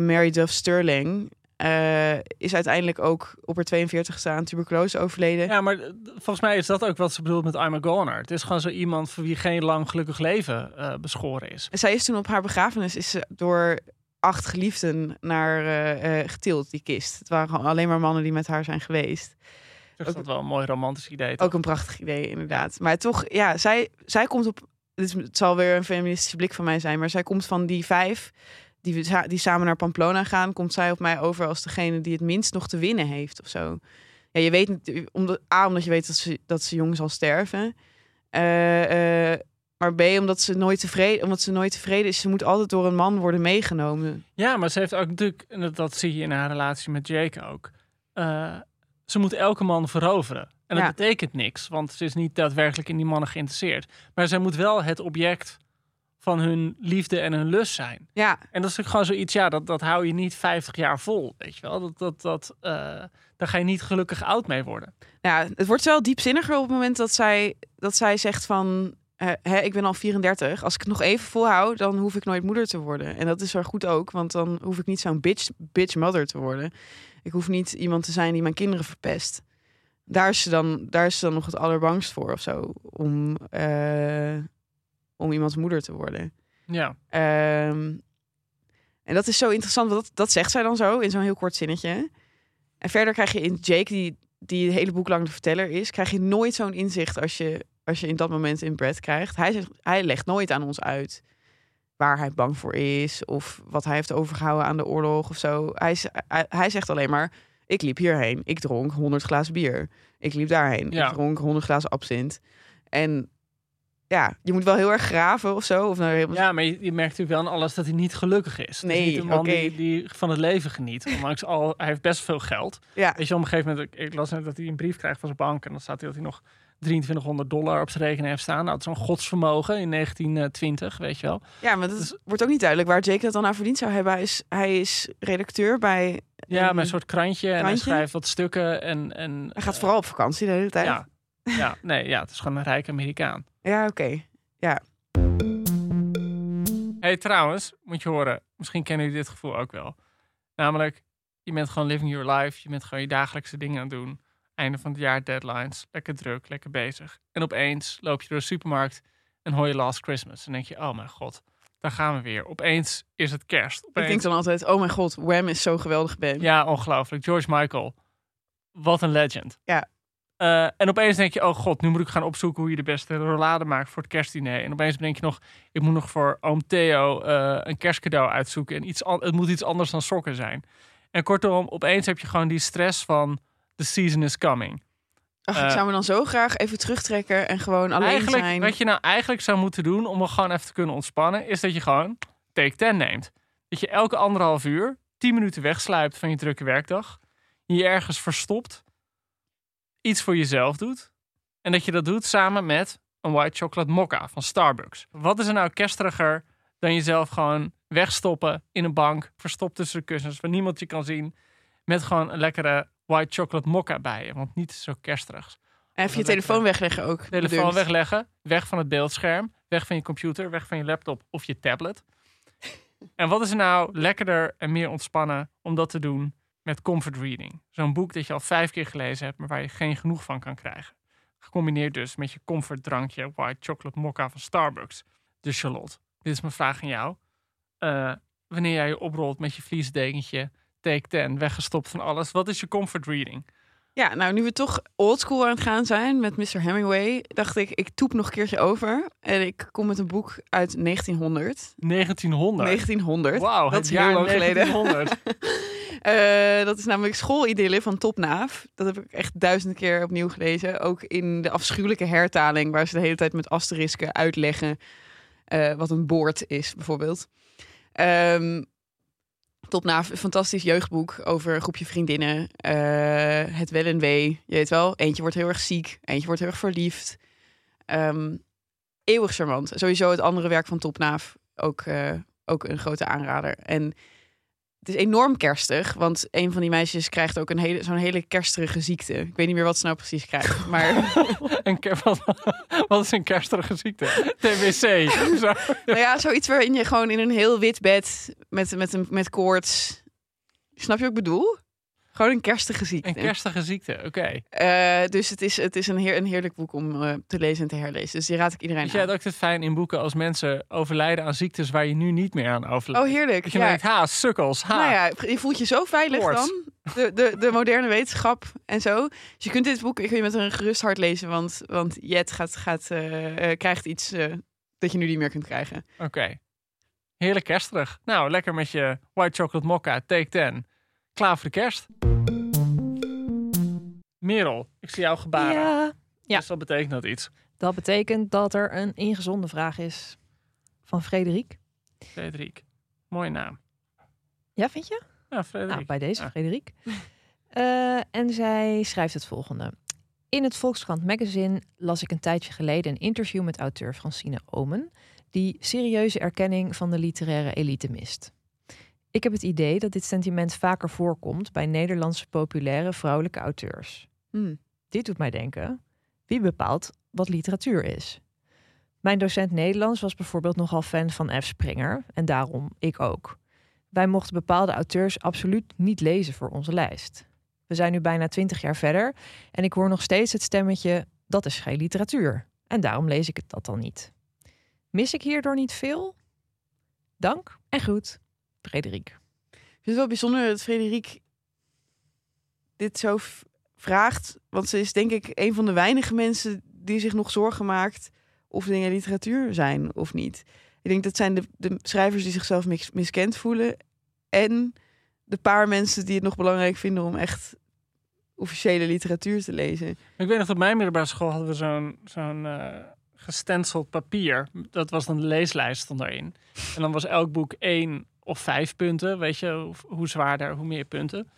Mary Duff Sterling. Eh, is uiteindelijk ook op haar 42ste aan tuberculose overleden. Ja, maar eh, volgens mij is dat ook wat ze bedoelt met I'm a goner. Het is gewoon zo iemand voor wie geen lang gelukkig leven eh, beschoren is. Zij is toen op haar begrafenis is ze door acht geliefden naar getild, die kist. Het waren alleen maar mannen die met haar zijn geweest. Dus dat is wel een mooi romantisch idee. toch? Ook een prachtig idee, inderdaad. Maar toch, ja, zij, zij komt op. Het zal weer een feministische blik van mij zijn, maar zij komt van die vijf die, we die samen naar Pamplona gaan, komt zij op mij over als degene die het minst nog te winnen heeft of zo. Ja, je weet omdat, A, omdat je weet dat ze, dat ze jong zal sterven. Eh, eh, maar B, omdat ze nooit tevreden, omdat ze nooit tevreden is. Ze moet altijd door een man worden meegenomen. Ja, maar ze heeft ook natuurlijk, en dat, dat zie je in haar relatie met Jake ook. eh, ze moet elke man veroveren. En dat Ja. betekent niks, want ze is niet daadwerkelijk in die mannen geïnteresseerd. Maar zij moet wel het object van hun liefde en hun lust zijn. Ja, En dat is natuurlijk gewoon zoiets, ja, dat, dat hou je niet 50 jaar vol, weet je wel. Dat, dat, dat, eh, daar ga je niet gelukkig oud mee worden. ja, het wordt wel diepzinniger op het moment dat zij, dat zij zegt van... eh, hè, ik ben al 34. Als ik het nog even volhoud, dan hoef ik nooit moeder te worden. En dat is wel goed ook, want dan hoef ik niet zo'n bitch, bitch mother te worden. Ik hoef niet iemand te zijn die mijn kinderen verpest. Daar is ze dan, daar is ze dan nog het allerbangst voor of zo. Om, eh, om iemands moeder te worden. Ja, Ehm, en dat is zo interessant, want dat, dat zegt zij dan zo in zo'n heel kort zinnetje. En verder krijg je in Jake, die, die het hele boek lang de verteller is, krijg je nooit zo'n inzicht als je, als je in dat moment in Brad krijgt. Hij, zegt, hij legt nooit aan ons uit waar hij bang voor is of wat hij heeft overgehouden aan de oorlog of zo. Hij, hij, hij zegt alleen maar, ik liep hierheen, ik dronk 100 glazen bier. Ik liep daarheen, Ja. ik dronk 100 glazen absint. En ja, je moet wel heel erg graven of zo. Of nou helemaal ja maar je, je merkt natuurlijk wel aan alles dat hij niet gelukkig is. Het is Nee, niet een man die, die van het leven geniet. Ondanks al, hij heeft best veel geld. Ja. Weet je, op een gegeven moment, ik, ik las net dat hij een brief krijgt van zijn bank. En dan staat hij dat hij nog 2300 dollar op zijn rekening heeft staan. Nou, dat is zo'n godsvermogen in 1920, weet je wel. Ja, maar dat Dus- wordt ook niet duidelijk waar Jake dat dan aan verdiend zou hebben. Hij is, hij is redacteur bij... Ja, een- met een soort krantje. En hij krantje? schrijft wat stukken. En, en, Hij gaat eh, vooral op vakantie de hele tijd. Ja, ja, nee, ja, het is gewoon een rijke Amerikaan. Ja, oké. hey, trouwens, moet je horen, misschien kennen jullie dit gevoel ook wel. Namelijk, je bent gewoon living your life. Je bent gewoon je dagelijkse dingen aan het doen. Einde van het jaar, deadlines. Lekker druk, lekker bezig. En opeens loop je door de supermarkt en hoor je Last Christmas. En denk je, oh mijn god, daar gaan we weer. Opeens is het kerst. Ik Opeens, denk dan altijd, oh mijn god, Wham is zo'n geweldig band. Ja, ongelooflijk. George Michael. Wat een legend. Ja. Eh, en opeens denk je, oh god, nu moet ik gaan opzoeken hoe je de beste rollade maakt voor het kerstdiner. En opeens denk je nog, ik moet nog voor oom Theo eh, een kerstcadeau uitzoeken. En iets het moet iets anders dan sokken zijn. En kortom, opeens heb je gewoon die stress van the season is coming. Ach, ik Eh, zou me dan zo graag even terugtrekken en gewoon alleen eigenlijk, zijn. wat je nou eigenlijk zou moeten doen om er gewoon even te kunnen ontspannen, is dat je gewoon take 10 neemt. Dat je elke anderhalf uur 10 minuten wegsluipt van je drukke werkdag. Je ergens verstopt. Iets voor jezelf doet. En dat je dat doet samen met een white chocolate mocha van Starbucks. Wat is er nou kerstiger dan jezelf gewoon wegstoppen in een bank, verstopt tussen de kussens, waar niemand je kan zien, met gewoon een lekkere white chocolate mocha bij je, want niet zo kerstigs. En even je telefoon wegleggen ook. Telefoon bedoeld. wegleggen, weg van het beeldscherm, weg van je computer, weg van je laptop of je tablet. en wat is er nou lekkerder en meer ontspannen om dat te doen met comfort reading? Zo'n boek dat je al vijf keer gelezen hebt, maar waar je geen genoeg van kan krijgen. Gecombineerd dus met je comfortdrankje White Chocolate Mocha van Starbucks. Dus Charlotte, dit is mijn vraag aan jou. Eh, wanneer jij je oprolt met je vliesdekentje, take 10, weggestopt van alles, wat is je comfort reading? Ja, nou nu we toch oldschool aan het gaan zijn met Mr. Hemingway, dacht ik, ik toep nog een keertje over. En ik kom met een boek uit 1900. 1900? 1900. Wauw, dat het is jaar heel lang geleden. 1900. Eh, dat is namelijk Schoolidylle van Topnaaf. Dat heb ik echt duizend keer opnieuw gelezen. Ook in de afschuwelijke hertaling, waar ze de hele tijd met asterisken uitleggen eh, wat een boord is, bijvoorbeeld. Topnaaf, een fantastisch jeugdboek over een groepje vriendinnen. Eh, het wel en wee, je weet wel. Eentje wordt heel erg ziek, eentje wordt heel erg verliefd. Ehm, eeuwig charmant. Sowieso het andere werk van Topnaaf, ook, eh, ook een grote aanrader. En het is enorm kerstig, want een van die meisjes krijgt ook een hele, zo'n hele kerstige ziekte. Ik weet niet meer wat ze nou precies krijgt, maar... een wat, wat is een kerstige ziekte? TBC. Zo. nou ja, zoiets waarin je gewoon in een heel wit bed met, met, een, met koorts... Snap je wat ik bedoel? Gewoon een kerstige ziekte. Een kerstige ziekte, oké. Eh, dus het is, het is een, heer, een heerlijk boek om eh, te lezen en te herlezen. Dus die raad ik iedereen jij aan. het ook het fijn in boeken als mensen overlijden aan ziektes waar je nu niet meer aan overlijdt? Oh, heerlijk. Dat je ja. denkt, ha, sukkels, ha. Nou ja, je voelt je zo veilig dan. De, de, de moderne wetenschap en zo. Dus je kunt dit boek kun je met een gerust hart lezen. Want, want Jet gaat, gaat, eh, krijgt iets dat je nu niet meer kunt krijgen. Oké. Heerlijk kerstig. Nou, lekker met je white chocolate mokka, take 10. Klaar voor de kerst. Merel, ik zie jou gebaren. Ja. Ja. Dus dat betekent dat iets. Dat betekent dat er een ingezonde vraag is van Frederik. Frederik. Mooie naam. Ja, vind je? Ja, Frederik. Nou, bij deze, Ja. Frederik. Eh, en zij schrijft het volgende. In het Volkskrant magazine las ik een tijdje geleden een interview met auteur Francine Omen, die serieuze erkenning van de literaire elite mist. Ik heb het idee dat dit sentiment vaker voorkomt bij Nederlandse populaire vrouwelijke auteurs. Hmm. Dit doet mij denken: wie bepaalt wat literatuur is? Mijn docent Nederlands was bijvoorbeeld nogal fan van F. Springer en daarom ik ook. Wij mochten bepaalde auteurs absoluut niet lezen voor onze lijst. We zijn nu bijna twintig jaar verder en ik hoor nog steeds het stemmetje: dat is geen literatuur. En daarom lees ik het dat dan niet. Mis ik hierdoor niet veel? Dank en goed, Frederik. Ik vind het wel bijzonder dat Frederik dit zo vraagt. Want ze is denk ik een van de weinige mensen die zich nog zorgen maakt of dingen literatuur zijn of niet. Ik denk dat zijn de, de schrijvers die zichzelf mis- miskend voelen. En de paar mensen die het nog belangrijk vinden om echt officiële literatuur te lezen. Ik weet nog, dat op mijn middelbare school hadden we zo'n zo'n eh gestenceld papier. Dat was dan de leeslijst stond erin. En dan was elk boek één of vijf punten. Weet je, hoe, hoe zwaarder, hoe meer punten.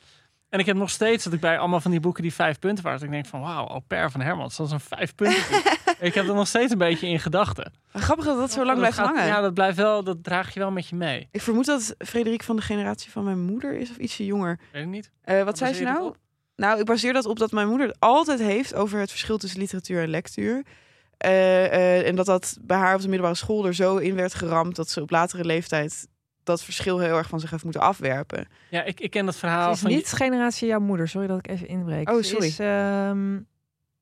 En ik heb nog steeds dat ik bij allemaal van die boeken die vijf punten waren. Dat ik denk van, wauw, Au pair van Hermans, dat is een vijf punten ik heb er nog steeds een beetje in gedachten. Grappig dat dat zo lang blijft gaat- hangen. Ja, dat blijft wel, dat draag je wel met je mee. Ik vermoed dat Frederik van de generatie van mijn moeder is of ietsje jonger. Weet ik niet. Eh, wat zei baseer ze nou? Nou, ik baseer dat op dat mijn moeder het altijd heeft over het verschil tussen literatuur en lectuur. Eh, eh, en dat dat bij haar op de middelbare school er zo in werd geramd dat ze op latere leeftijd dat verschil heel erg van zich heeft moeten afwerpen. Ja, ik, ik ken dat Ze verhaal is van... niet generatie jouw moeder. Sorry dat ik even inbreek. Oh, Ze sorry. is ehm,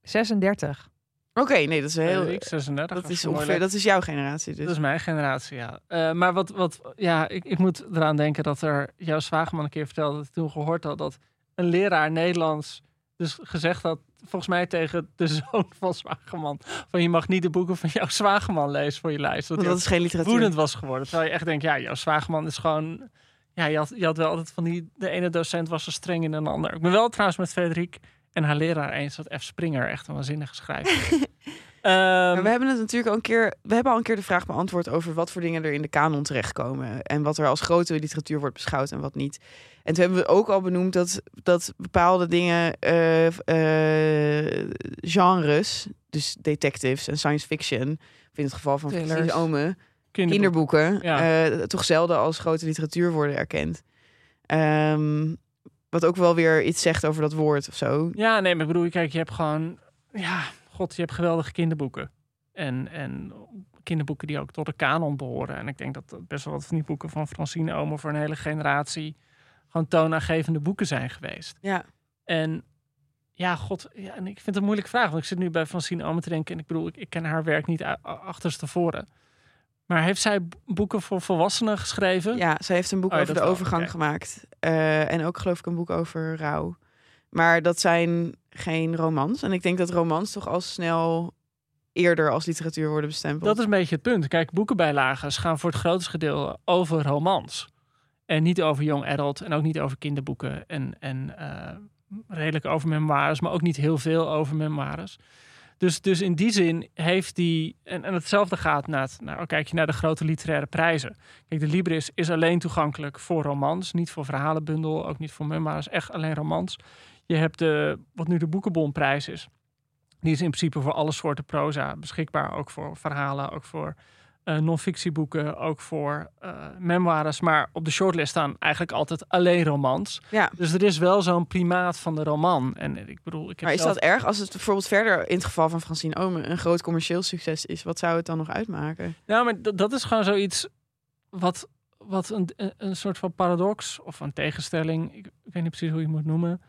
36. Oké, nee, dat is heel. Frederik, 36. Dat is ongeveer, dat is jouw generatie. Dus. Dat is mijn generatie, ja. Eh, maar wat, wat, ja, ik, ik moet eraan denken dat er jouw zwagerman een keer vertelde dat ik toen gehoord had dat een leraar Nederlands dus gezegd had, volgens mij tegen de zoon van zwagerman, van je mag niet de boeken van jouw zwagerman lezen voor je lijst. Want hij dat is geen literatuur. woedend was geworden. Terwijl je echt denkt, ja, jouw zwagerman is gewoon, ja, je had, je had wel altijd van die, de ene docent was zo streng in een ander. Ik ben wel trouwens met Frederik en haar leraar eens dat F. Springer echt een waanzinnige schrijver is. Ehm, we hebben het natuurlijk al een keer. We hebben al een keer de vraag beantwoord over wat voor dingen er in de kanon terechtkomen. En wat er als grote literatuur wordt beschouwd en wat niet. En toen hebben we ook al benoemd dat, dat bepaalde dingen, eh, eh, genres, dus detectives en science fiction, of in het geval van. Francine Omen, kinderboeken. kinderboeken, Ja. eh, toch zelden als grote literatuur worden erkend. Ehm, wat ook wel weer iets zegt over dat woord of zo. Ja, nee, maar ik bedoel, kijk, je hebt gewoon... ja, god, je hebt geweldige kinderboeken. En, en kinderboeken die ook tot de kanon behoren. En ik denk dat dat best wel wat van die boeken van Francine Omen voor een hele generatie gewoon toonaangevende boeken zijn geweest. Ja. En ja, god, ja, en ik vind het een moeilijke vraag. Want ik zit nu bij Francine Omen te denken. En ik bedoel, ik, ik ken haar werk niet achterstevoren. Maar heeft zij boeken voor volwassenen geschreven? Ja, ze heeft een boek Oh over de wel, overgang gemaakt. Eh, en ook geloof ik een boek over rouw. Maar dat zijn geen romans. En ik denk dat romans toch al snel eerder als literatuur worden bestempeld. Dat is een beetje het punt. Kijk, boekenbijlagen gaan voor het grootste gedeelte over romans. En niet over young adult en ook niet over kinderboeken. En, en eh, redelijk over memoires, maar ook niet heel veel over memoires. Dus, dus in die zin heeft die... En, en hetzelfde gaat naar, nou, kijk je naar de grote literaire prijzen. Kijk, de Libris is alleen toegankelijk voor romans. Niet voor verhalenbundel, ook niet voor memoires. Echt alleen romans. Je hebt de, wat nu de Boekenbonprijs is. Die is in principe voor alle soorten proza beschikbaar. Ook voor verhalen, ook voor eh non-fictieboeken, ook voor eh, memoires. Maar op de shortlist staan eigenlijk altijd alleen romans. Ja. Dus er is wel zo'n primaat van de roman. En ik bedoel, ik heb Maar is zelf- dat erg als het bijvoorbeeld verder in het geval van Francine Omen een groot commercieel succes is? Wat zou het dan nog uitmaken? Nou, maar dat, is gewoon zoiets wat, wat een, een, een soort van paradox of een tegenstelling. Ik, ik weet niet precies hoe je het moet noemen.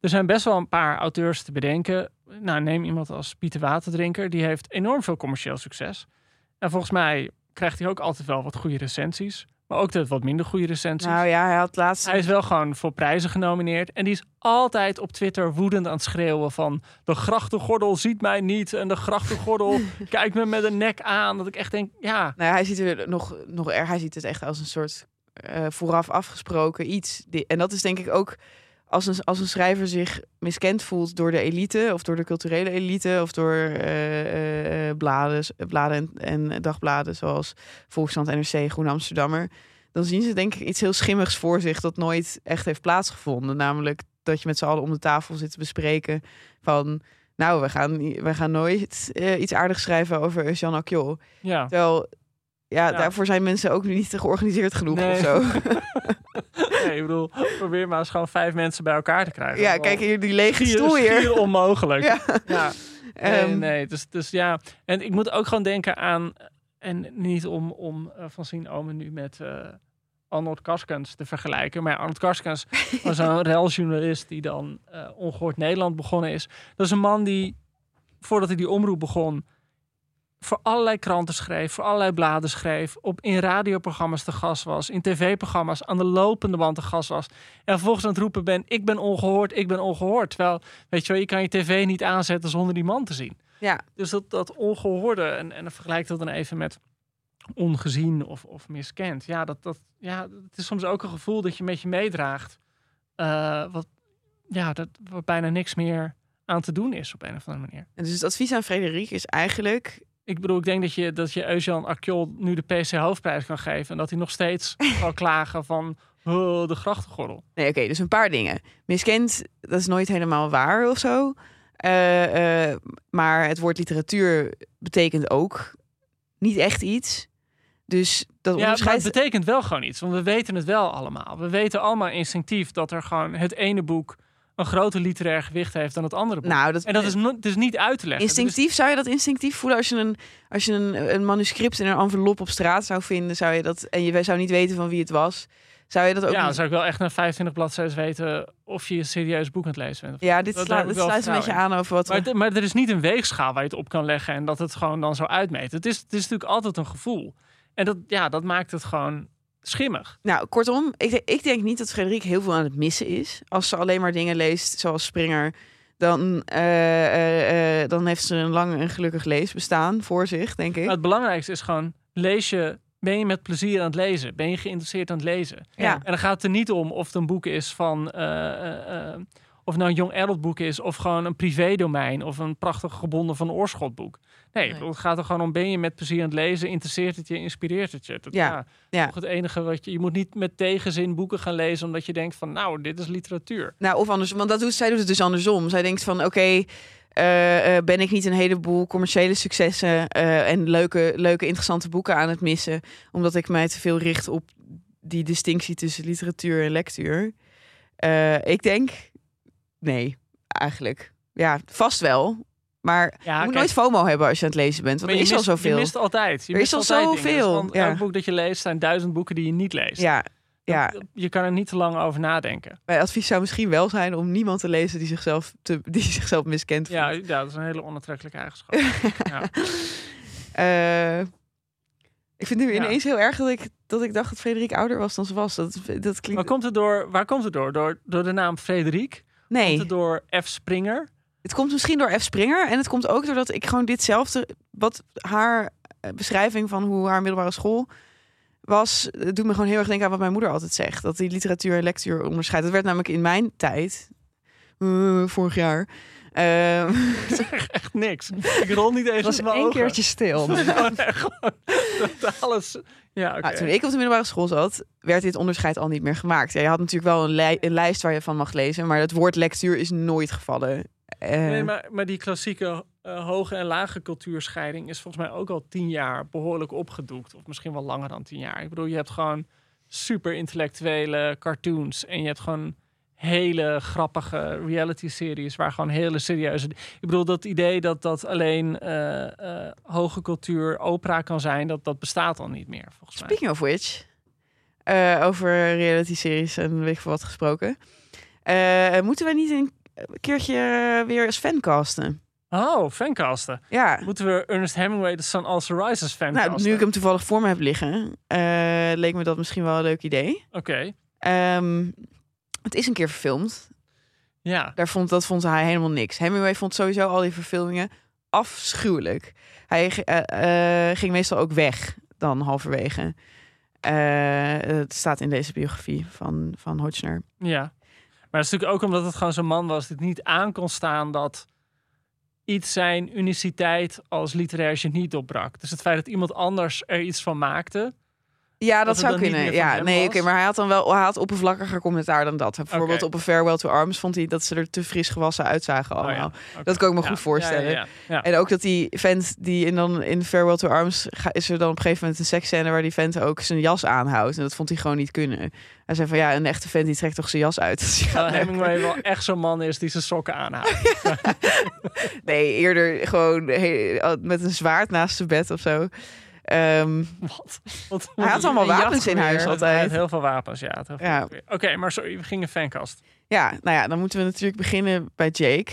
Er zijn best wel een paar auteurs te bedenken. Nou, neem iemand als Pieter Waterdrinker. Die heeft enorm veel commercieel succes. En volgens mij krijgt hij ook altijd wel wat goede recensies. Maar ook altijd wat minder goede recensies. Nou ja, hij had laatst... Hij is wel gewoon voor prijzen genomineerd. En die is altijd op Twitter woedend aan het schreeuwen van... de grachtengordel ziet mij niet. En de grachtengordel kijkt me met een nek aan. Dat ik echt denk, ja... Nou ja, hij ziet er nog, nog erg. Hij ziet het echt als een soort eh, vooraf afgesproken iets. En dat is denk ik ook als een, als een schrijver zich miskend voelt door de elite of door de culturele elite of door eh, eh, eh, bladen, bladen en, en dagbladen zoals Volkskrant, NRC, Groene Amsterdammer. Dan zien ze denk ik iets heel schimmigs voor zich dat nooit echt heeft plaatsgevonden. Namelijk dat je met z'n allen om de tafel zit te bespreken van... Nou, we gaan, we gaan nooit iets aardigs schrijven over Eusjan Akjol. Ja. Terwijl, ja, Ja. daarvoor zijn mensen ook niet georganiseerd genoeg Nee. of zo. Nee, ik bedoel, probeer maar eens gewoon vijf mensen bij elkaar te krijgen. ja, kijk hier, die lege stoel hier. schier onmogelijk. Ja. ja. Nee, Ehm, nee, dus, dus ja. En ik moet ook gewoon denken aan... En niet om, om uh, Francine Omen nu met eh Arnold Karskens te vergelijken. Maar Arnold Karskens was een reljournalist die dan eh, Ongehoord Nederland begonnen is. Dat is een man die, voordat hij die omroep begon... voor allerlei kranten schreef, voor allerlei bladen schreef... Op, in radioprogramma's te gast was, in tv-programma's aan de lopende band te gast was... en vervolgens aan het roepen ben, ik ben ongehoord, ik ben ongehoord. Terwijl, weet je wel, je kan je tv niet aanzetten zonder die man te zien. Ja. Dus dat, dat ongehoorde, en, en dan vergelijk dat dan even met ongezien of, of miskend. Ja, dat, dat, ja, het is soms ook een gevoel dat je met je meedraagt. eh, wat, ja, dat, wat bijna niks meer aan te doen is op een of andere manier. En dus het advies aan Frederik is eigenlijk... Ik bedoel, ik denk dat je, dat je Eusjan Akjol nu de PC hoofdprijs kan geven. En dat hij nog steeds zal klagen van oh, de grachtengordel. Nee, oké, dus een paar dingen. Miskend, dat is nooit helemaal waar of zo. Eh, eh, maar het woord literatuur betekent ook niet echt iets. Dus dat Ja, het betekent wel gewoon iets. Want we weten het wel allemaal. We weten allemaal instinctief dat er gewoon het ene boek een groter literair gewicht heeft dan het andere boek. Nou, dat, en dat is no- dus niet uit te leggen. Instinctief zou je dat instinctief voelen als je een, als je een, een manuscript in een envelop op straat zou vinden, zou je dat en je zou niet weten van wie het was, zou je dat ook ja, dan zou ik wel echt na 25 bladzijden weten of je een serieus boek aan het lezen bent. Ja, dit, Dat- sla, dit sluit een beetje aan over wat. Maar, we... maar er is niet een weegschaal waar je het op kan leggen en dat het gewoon dan zo uitmeet. Het is, het is natuurlijk altijd een gevoel. En dat, ja, dat maakt het gewoon schimmig. Nou, kortom, ik, denk- ik denk niet dat Frederik heel veel aan het missen is. Als ze alleen maar dingen leest zoals Springer, dan, eh, eh, eh, dan heeft ze een lang en gelukkig leesbestaan voor zich, denk ik. Maar het belangrijkste is gewoon, lees je, ben je met plezier aan het lezen? Ben je geïnteresseerd aan het lezen? Ja. En dan gaat het er niet om of het een boek is van, eh, eh, eh, of nou een young adult boek is, of gewoon een privédomein, of een prachtig gebonden van oorschotboek. Nee, het gaat er gewoon om, ben je met plezier aan het lezen? Interesseert het je? Inspireert het je? Dat, Ja, ja. toch het enige wat je, je moet niet met tegenzin boeken gaan lezen, omdat je denkt van, nou, dit is literatuur. Nou, of anders, want dat doet, zij doet het dus andersom. Zij denkt van, oké, eh, eh, ben ik niet een heleboel commerciële successen eh, en leuke, leuke, interessante boeken aan het missen, omdat ik mij te veel richt op die distinctie tussen literatuur en lectuur. Ik denk, nee, eigenlijk. Ja, vast wel. Maar Ja, je moet kijk, nooit FOMO hebben als je aan het lezen bent. Want er is al zoveel. Je mist altijd. Je Er mist is al zoveel, Want ja. elk boek dat je leest zijn duizend boeken die je niet leest. Ja, ja. Je kan er niet te lang over nadenken. Mijn advies zou misschien wel zijn om niemand te lezen die zichzelf, te, die zichzelf miskend voelt. Ja, ja, dat is een hele onaantrekkelijke eigenschap. ja. Eh, ik vind nu ineens heel erg dat ik, dat ik dacht dat Frederik ouder was dan ze was. Dat, dat Maar klinkt... komt het door, waar komt het door? Door, door de naam Frederik? Nee, Komt het door F. Springer? het komt misschien door F. Springer. En het komt ook doordat ik gewoon ditzelfde... Wat haar eh, beschrijving van hoe haar middelbare school was... Het doet me gewoon heel erg denken aan wat mijn moeder altijd zegt. Dat die literatuur en lectuur onderscheidt. Dat werd namelijk in mijn tijd... eh, vorig jaar... eh, Echt niks. Ik rol niet eens Het was één keertje stil. Alles... Ja. Nou, toen ik op de middelbare school zat, werd dit onderscheid al niet meer gemaakt. Ja, je had natuurlijk wel een lijst waar je van mag lezen, maar het woord lectuur is nooit gevallen. Eh, Nee, maar, maar die klassieke eh, hoge en lage cultuurscheiding is volgens mij ook al tien jaar behoorlijk opgedoekt. Of misschien wel langer dan tien jaar. Ik bedoel, je hebt gewoon super intellectuele cartoons. En je hebt gewoon hele grappige reality-series waar gewoon hele serieuze... Ik bedoel, dat idee dat dat alleen eh, eh, hoge cultuur opera kan zijn, dat, dat bestaat al niet meer, volgens mij. Speaking of which, eh, over reality-series en weet ik wat gesproken. Moeten wij niet een keertje weer als fan casten? Oh, fancasten. Ja, Moeten we Ernest Hemingway de Sun Also Rises fancasten? nou, nu ik hem toevallig voor me heb liggen, leek me dat misschien wel een leuk idee. Oké, Ehm, het is een keer verfilmd. ja. Daar vond, dat vond hij helemaal niks. Hemingway vond sowieso al die verfilmingen afschuwelijk. Hij eh, eh, ging meestal ook weg dan halverwege. Eh, het staat in deze biografie van, van Hodgner. Ja, maar het is natuurlijk ook omdat het gewoon zo'n man was die niet aan kon staan dat iets zijn uniciteit als literair genie doorbrak. Dus het feit dat iemand anders er iets van maakte. Ja, dat, zou kunnen. Ja, nee, oké, maar hij had dan wel hij had oppervlakkiger commentaar dan dat. Bijvoorbeeld op een Farewell to Arms vond hij dat ze er te fris gewassen uitzagen Oh ja, allemaal. Dat kan ik me Ja, goed voorstellen. Ja. En ook dat die vent die in, dan in Farewell to Arms ga- is er dan op een gegeven moment een seksscène waar die vent ook zijn jas aanhoudt. En dat vond hij gewoon niet kunnen. Hij zei van ja, een echte vent die trekt toch zijn jas uit. hij. Hemingway wel echt zo'n man is die zijn sokken aanhoudt. Nee, eerder gewoon met een zwaard naast zijn bed of zo. Ehm, Wat? Wat- hij had allemaal wapens in huis jachtgeweer. Hij had altijd. heel veel wapens, ja. Oké, maar sorry, we gingen fancast. Ja, nou ja, dan moeten we natuurlijk beginnen bij Jake.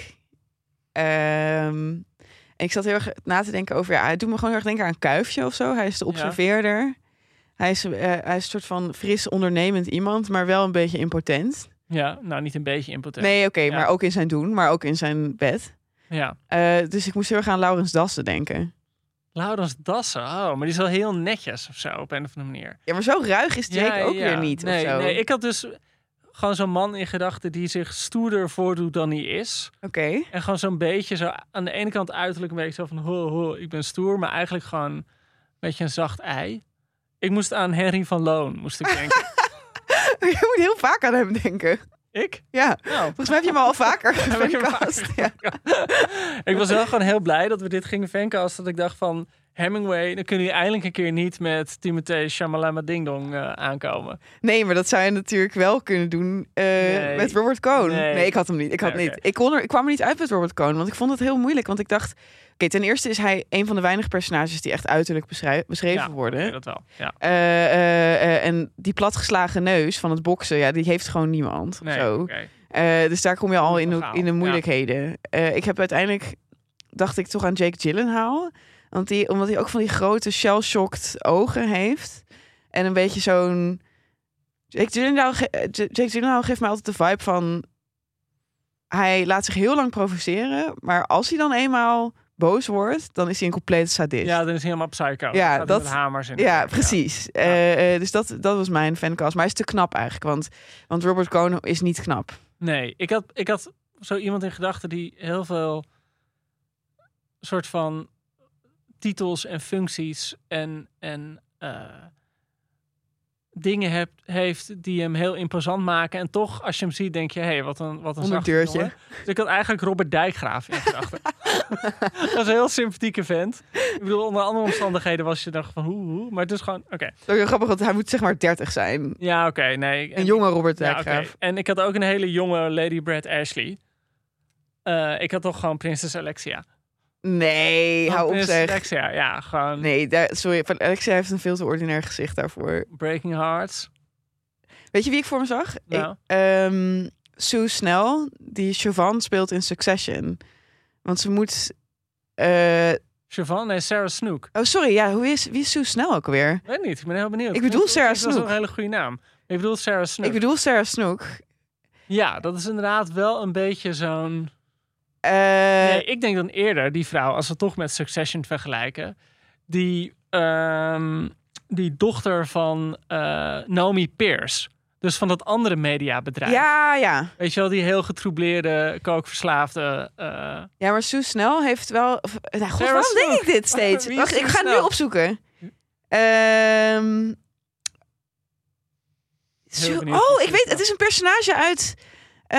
Ehm, en ik zat heel erg na te denken over, ja, hij doet me gewoon heel erg denken aan Kuifje of zo. Hij is de observeerder. Hij, is, eh, hij is een soort van fris ondernemend iemand, maar wel een beetje impotent. Ja, nou niet een beetje impotent. Nee, oké, Ja. maar ook in zijn doen, maar ook in zijn bed. Ja. Eh, dus ik moest heel erg aan Laurens Dassen denken. Laurens Dassen, oh, maar die is wel heel netjes of zo, op een of andere manier. Ja, maar zo ruig is Jake Ja, ook ja. weer niet nee, of zo. Nee, ik had dus gewoon zo'n man in gedachten die zich stoerder voordoet dan hij is. Oké. En gewoon zo'n beetje zo aan de ene kant uiterlijk een beetje zo van ho, ho, ik ben stoer, maar eigenlijk gewoon een beetje een zacht ei. Ik moest aan Henry van Loon, moest ik denken. Je moet heel vaak aan hem denken. Ik? Ja, Nou, volgens mij heb je hem al vaker. Ja. ik was wel gewoon heel blij dat we dit gingen fancasten. Dat ik dacht van Hemingway, dan kun je eindelijk een keer niet met Timothée Shamalama Ding Dong eh, aankomen. Nee, maar dat zou je natuurlijk wel kunnen doen eh, Nee. met Robert Cohn. Nee. Nee. ik had hem niet. Ik, had Nee, niet. Ik, kon er, ik kwam er niet uit met Robert Cohn, want ik vond het heel moeilijk. Want ik dacht, oké, ten eerste is hij een van de weinige personages die echt uiterlijk beschreven Ja, worden. oké, dat wel. Ja. En die platgeslagen neus van het boksen, ja, die heeft gewoon niemand. Nee, zo. Eh, dus daar kom je al in de, in de ja. moeilijkheden. Eh, ik heb uiteindelijk, dacht ik toch aan Jake Gyllenhaal. Want die, omdat hij ook van die grote shell-shocked ogen heeft. En een beetje zo'n... Jake Gyllenhaal, eh, Jake Gyllenhaal geeft mij altijd de vibe van... Hij laat zich heel lang provoceren. Maar als hij dan eenmaal boos wordt, dan is hij een complete sadist. Ja, dan is hij helemaal psycho. Ja, dat- met hamers in. Ja, precies. Eh, eh, dus dat, dat was mijn fancast. Maar hij is te knap eigenlijk. Want, want Robert Cohn is niet knap. Nee, ik had, ik had zo iemand in gedachten die heel veel soort van titels en functies en, en eh, dingen hebt, heeft die hem heel imposant maken. En toch, als je hem ziet, denk je, hé, hey, wat een wat een Onderdeurtje. jongen. Dus ik had eigenlijk Robert Dijkgraaf in gedachten. dat is een heel sympathieke vent. Ik bedoel, onder andere omstandigheden was je dacht van hoe, hoe. Maar het is gewoon, oké. Is ook heel grappig, want hij moet zeg maar 30 zijn. Ja, oké, nee. Een jonge Robert Ja. Dijkgraaf. En ik had ook een hele jonge Lady Brad Ashley. Eh, ik had toch gewoon prinses Alexia. Nee, hou op zeg. Alexia, ja, gewoon Nee, daar, sorry. Van Alexia heeft een veel te ordinair gezicht daarvoor. Breaking Hearts. Weet je wie ik voor me zag? Nou. Ik, ehm, Sue Snell, die Siobhan speelt in Succession. Want ze moet... eh, Siobhan, nee, Sarah Snook. Oh, sorry. Ja, hoe is, wie is Sue Snell ook weer? Weet niet, ik ben heel benieuwd. Ik bedoel Sarah Dat is Snook. een hele goede naam. Ik bedoel Sarah Snook. Ik bedoel Sarah Snook. Ja, dat is inderdaad wel een beetje zo'n... Eh, Nee, ik denk dan eerder die vrouw, als we toch met Succession vergelijken, die, ehm, die dochter van eh Naomi Pierce. Dus van dat andere mediabedrijf. ja, ja. Weet je wel, die heel getroubleerde, kookverslaafde. eh, Ja, maar Sue Snell heeft wel... of- Nou, god, Sarah waarom denk ik dit steeds? Wacht, ik ga het nu opzoeken. Ehm Sue- oh, ik weet, het is een personage uit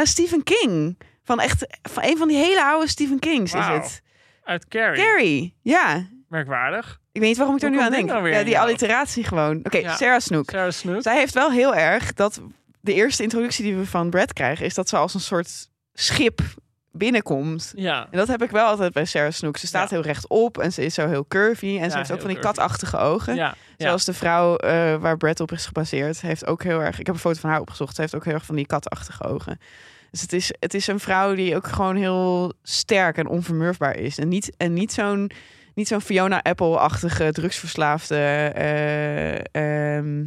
Stephen King. Van echt, van een van die hele oude Stephen Kings is het. uit Carrie. Carrie, ja. Merkwaardig. Ik weet niet waarom ik er nu aan denk. nou ja, die alliteratie gewoon. Oké, Ja. Sarah Snook. Sarah Snook. Zij heeft wel heel erg dat de eerste introductie die we van Brad krijgen, is dat ze als een soort schip binnenkomt. Ja, En dat heb ik wel altijd bij Sarah Snook. Ze staat Ja. heel rechtop en ze is zo heel curvy. En ze heeft ook van die curvy. katachtige ogen. ja, ja. Zoals de vrouw eh, waar Brad op is gebaseerd, heeft ook heel erg. Ik heb een foto van haar opgezocht. Ze heeft ook heel erg van die katachtige ogen. Dus het is, het is een vrouw die ook gewoon heel sterk en onvermurfbaar is. En niet, en niet zo'n niet zo'n Fiona Apple-achtige drugsverslaafde. ehm,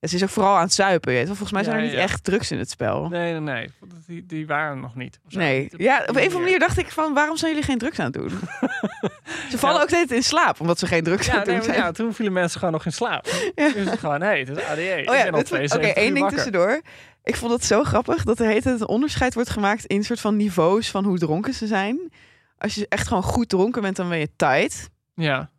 ze is ook vooral aan het zuipen. weet. Volgens mij zijn Ja, er niet ja. echt drugs in het spel. Nee, nee, nee. Die, die waren nog niet. Nee. Niet Ja, op een of andere manier dacht ik van, waarom zijn jullie geen drugs aan het doen? ze vallen Ja. ook steeds in slaap, omdat ze geen drugs aan het doen zijn. ja, toen vielen mensen gewoon nog in slaap. Ja. Dus gewoon, hé, hey, het is ADE. Oh ja, oké, 72 één ding wakker. tussendoor. Ik vond het zo grappig dat er heet het een onderscheid wordt gemaakt in soort van niveaus van hoe dronken ze zijn. Als je echt gewoon goed dronken bent, dan ben je tight. Ja,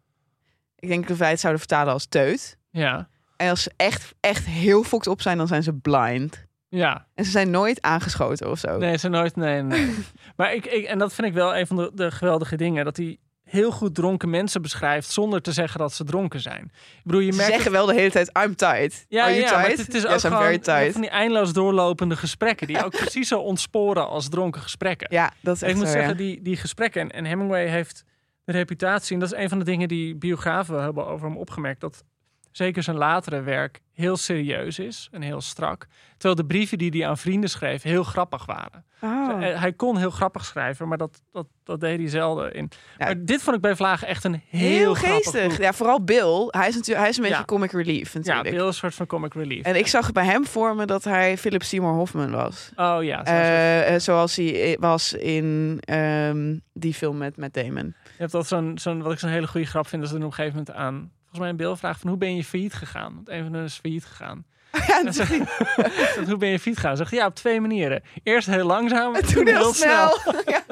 Ik denk dat wij het zouden vertalen als teut. ja, En als ze echt, echt heel fokt op zijn, dan zijn ze blind. ja. En ze zijn nooit aangeschoten of zo. Nee, ze nooit, nee, nee. maar ik, ik, en dat vind ik wel een van de, de geweldige dingen, dat hij heel goed dronken mensen beschrijft zonder te zeggen dat ze dronken zijn. Ik bedoel, je ze merkt zeggen wel de hele tijd, I'm tight. Ja, Are you ja, tight? het is yes, ook gewoon van die eindeloos doorlopende gesprekken die ook precies zo ontsporen als dronken gesprekken. Ja, dat is echt ik moet zo, zeggen, ja. die, die gesprekken, en, en Hemingway heeft de reputatie, en dat is een van de dingen die biografen hebben over hem opgemerkt, dat zeker zijn latere werk heel serieus is en heel strak. Terwijl de brieven die hij aan vrienden schreef heel grappig waren. Oh. Eh, Hij kon heel grappig schrijven, maar dat, dat, dat deed hij zelden in. Ja. Maar dit vond ik bij Vlagen echt een heel, geestig. Ja, vooral Bill. Hij is, natuurlijk, hij is een beetje Ja. comic relief Ja, natuurlijk. heel een soort van comic relief. En ik zag bij hem voor me dat hij Philip Seymour Hoffman was. oh ja, zo- zo- Eh, eh, zoals hij was in ehm, die film met Matt Damon. Je hebt dat zo'n, zo'n, wat ik zo'n hele goede grap vind, is dat er op een gegeven moment aan, volgens mij een beeld vraagt van hoe ben je failliet gegaan? Want een van hen is failliet gegaan. ja, En dat zegt, zegt, hoe ben je failliet gegaan? Zegt ja, op twee manieren. Eerst heel langzaam, En toen heel snel. Ja.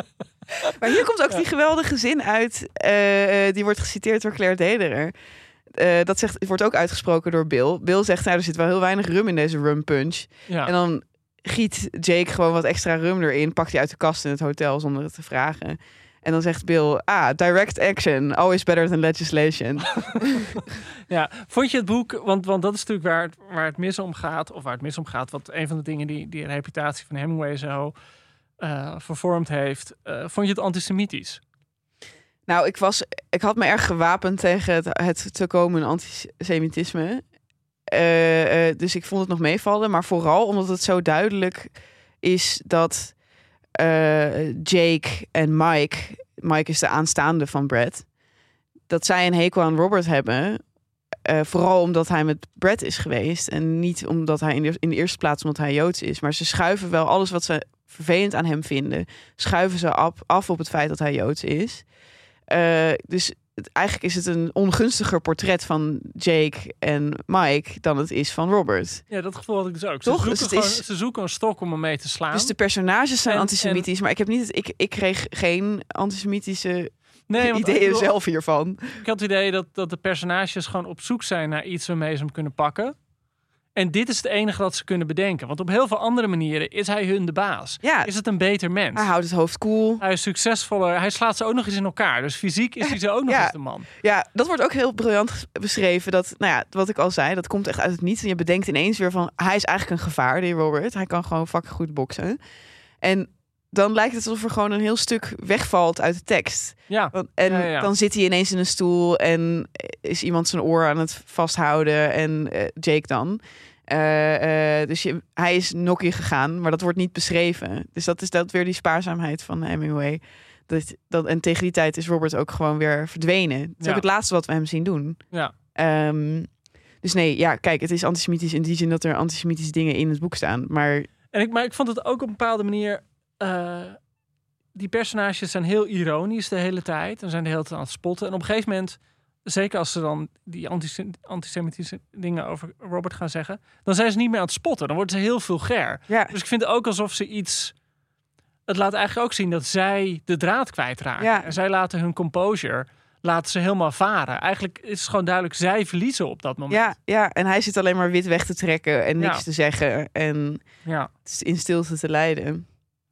Maar hier komt ook die geweldige zin uit. eh, eh, die wordt geciteerd door Claire Dederer. Eh, dat zegt, wordt ook uitgesproken door Bill. Bill zegt, nou, er zit wel heel weinig rum in deze rum punch. Ja. En dan giet Jake gewoon wat extra rum erin. Pakt hij uit de kast in het hotel zonder het te vragen. En dan zegt Bill, ah, direct action. Always better than legislation. ja. Vond je het boek, want, want dat is natuurlijk waar het, waar het mis om gaat, of waar het mis om gaat, wat een van de dingen die, die de reputatie van Hemingway zo eh, vervormd heeft. eh, vond je het antisemitisch? Nou, ik, was, ik had me erg gewapend tegen het, het te komen antisemitisme. Eh, dus ik vond het nog meevallen. Maar vooral omdat het zo duidelijk is dat eh, Jake en Mike... Mike is de aanstaande van Brad. Dat zij een hekel aan Robert hebben. eh, vooral omdat hij met Brad is geweest. En niet omdat hij in de, in de eerste plaats omdat hij Joods is. Maar ze schuiven wel alles wat ze vervelend aan hem vinden. Schuiven ze af, af op het feit dat hij Joods is. Eh, dus het, eigenlijk is het een ongunstiger portret van Jake en Mike dan het is van Robert. Ja, dat gevoel had ik dus ook. Toch? Ze Dus zoeken, het gewoon- is- ze zoeken een stok om hem mee te slaan. Dus de personages zijn En- antisemitisch, maar ik heb niet ik, ik kreeg geen antisemitische nee, ideeën zelf hiervan. Ik had het idee dat, dat de personages gewoon op zoek zijn naar iets waarmee ze hem kunnen pakken. En dit is het enige dat ze kunnen bedenken. Want op heel veel andere manieren is hij hun de baas. Ja, Is het een beter mens? hij houdt het hoofd koel. Hij is succesvoller. Hij slaat ze ook nog eens in elkaar. Dus fysiek is hij ze ook nog Ja. eens de man. Ja, dat wordt ook heel briljant beschreven. Dat, nou ja, wat ik al zei, dat komt echt uit het niets. En je bedenkt ineens weer van, hij is eigenlijk een gevaar, die Robert. Hij kan gewoon fucking goed boksen. En dan lijkt het alsof er gewoon een heel stuk wegvalt uit de tekst. Ja. Want, en Ja, ja, ja. dan zit hij ineens in een stoel en is iemand zijn oor aan het vasthouden en eh, Jake dan. Eh, eh, dus je, hij is nokkie gegaan, maar dat wordt niet beschreven. Dus dat is dat weer die spaarzaamheid van Hemingway. Dat, dat, en tegen die tijd is Robert ook gewoon weer verdwenen. Het is Ja. ook het laatste wat we hem zien doen. Ja. Ehm, dus nee, ja, kijk, het is antisemitisch in die zin dat er antisemitische dingen in het boek staan. Maar En ik, maar ik vond het ook op een bepaalde manier. Eh, die personages zijn heel ironisch de hele tijd. En zijn de hele tijd aan het spotten. En op een gegeven moment, zeker als ze dan die antis- antisemitische dingen over Robert gaan zeggen. dan zijn ze niet meer aan het spotten. Dan worden ze heel vulgair. ja, Dus ik vind het ook alsof ze iets. Het laat eigenlijk ook zien dat zij de draad kwijtraken. Ja. En zij laten hun composure. Laten ze helemaal varen. Eigenlijk is het gewoon duidelijk, zij verliezen op dat moment. ja, ja, en hij zit alleen maar wit weg te trekken en niks Ja. te zeggen. En ja. in stilte te lijden.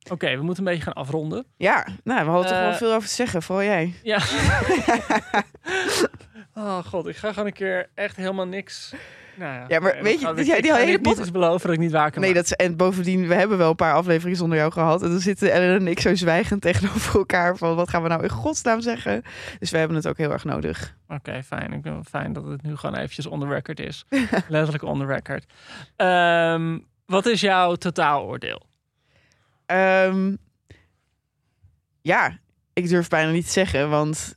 Oké, we moeten een beetje gaan afronden. Ja, nou, we hadden toch wel Eh, veel over te zeggen, vooral jij. Ja. oh god, ik ga gewoon een keer echt helemaal niks. Nou ja, Ja, maar weet je, die- hele pot- eens beloven dat ik niet waar kan Nee, maken. dat is, en bovendien, we hebben wel een paar afleveringen zonder jou gehad. En dan zitten Ellen en ik zo zwijgend tegenover elkaar van wat gaan we nou in godsnaam zeggen. Dus we hebben het ook heel erg nodig. Oké, fijn. Ik vind het fijn dat het nu gewoon eventjes on the record is. Letterlijk on the record. Ehm, wat is jouw totaaloordeel? Ehm, ja, ik durf bijna niet te zeggen, want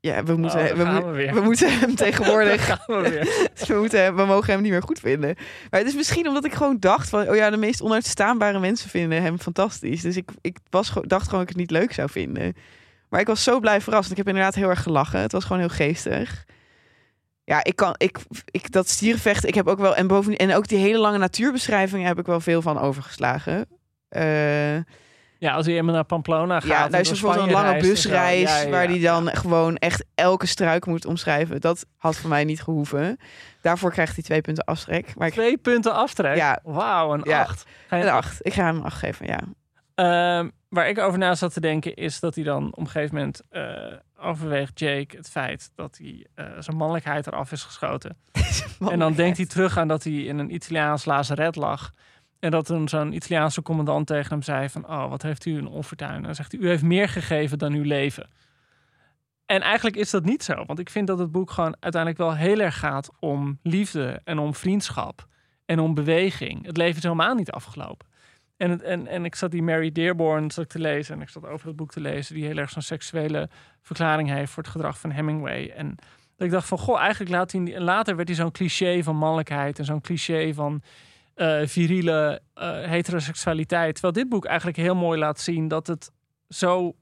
ja, we moeten, Oh, we, moeten hem tegenwoordig gaan we weer. we, moeten we mogen hem niet meer goed vinden. Maar het is misschien omdat ik gewoon dacht van... oh ja, de meest onuitstaanbare mensen vinden hem fantastisch. Dus ik, ik was, dacht gewoon dat ik het niet leuk zou vinden. Maar ik was zo blij verrast. Ik heb inderdaad heel erg gelachen. Het was gewoon heel geestig. Ja, ik kan... Ik, ik, dat stierenvechten, ik heb ook wel... En, bovendien, en ook die hele lange natuurbeschrijvingen heb ik wel veel van overgeslagen. Eh, Ja, als hij helemaal naar Pamplona gaat. ja, en nou is bijvoorbeeld een lange busreis Ja, ja, waar ja. die dan gewoon echt elke struik moet omschrijven. Dat had voor mij niet gehoeven. Daarvoor krijgt hij twee punten aftrek. Maar ik Twee punten aftrek? Ja. Wauw, een Ja. acht. Ga je een acht. Ik ga hem een acht geven, ja. Ehm, waar ik over na zat te denken is dat hij dan op een gegeven moment eh, overweegt Jake het feit dat hij eh, zijn mannelijkheid eraf is geschoten. En dan denkt hij terug aan dat hij in een Italiaans lazeret lag. En dat toen zo'n Italiaanse commandant tegen hem zei van... oh, wat heeft u een onfortuin? Dan zegt hij, u heeft meer gegeven dan uw leven. En eigenlijk is dat niet zo. Want ik vind dat het boek gewoon uiteindelijk wel heel erg gaat om liefde... en om vriendschap en om beweging. Het leven is helemaal niet afgelopen. En, en, en ik zat die Mary Dearborn zat te lezen... en ik zat over het boek te lezen... die heel erg zo'n seksuele verklaring heeft... voor het gedrag van Hemingway. En dat ik dacht van, goh, eigenlijk laat hij... Later werd hij zo'n cliché van mannelijkheid... en zo'n cliché van eh, viriele eh, heteroseksualiteit. Terwijl dit boek eigenlijk heel mooi laat zien... dat het zo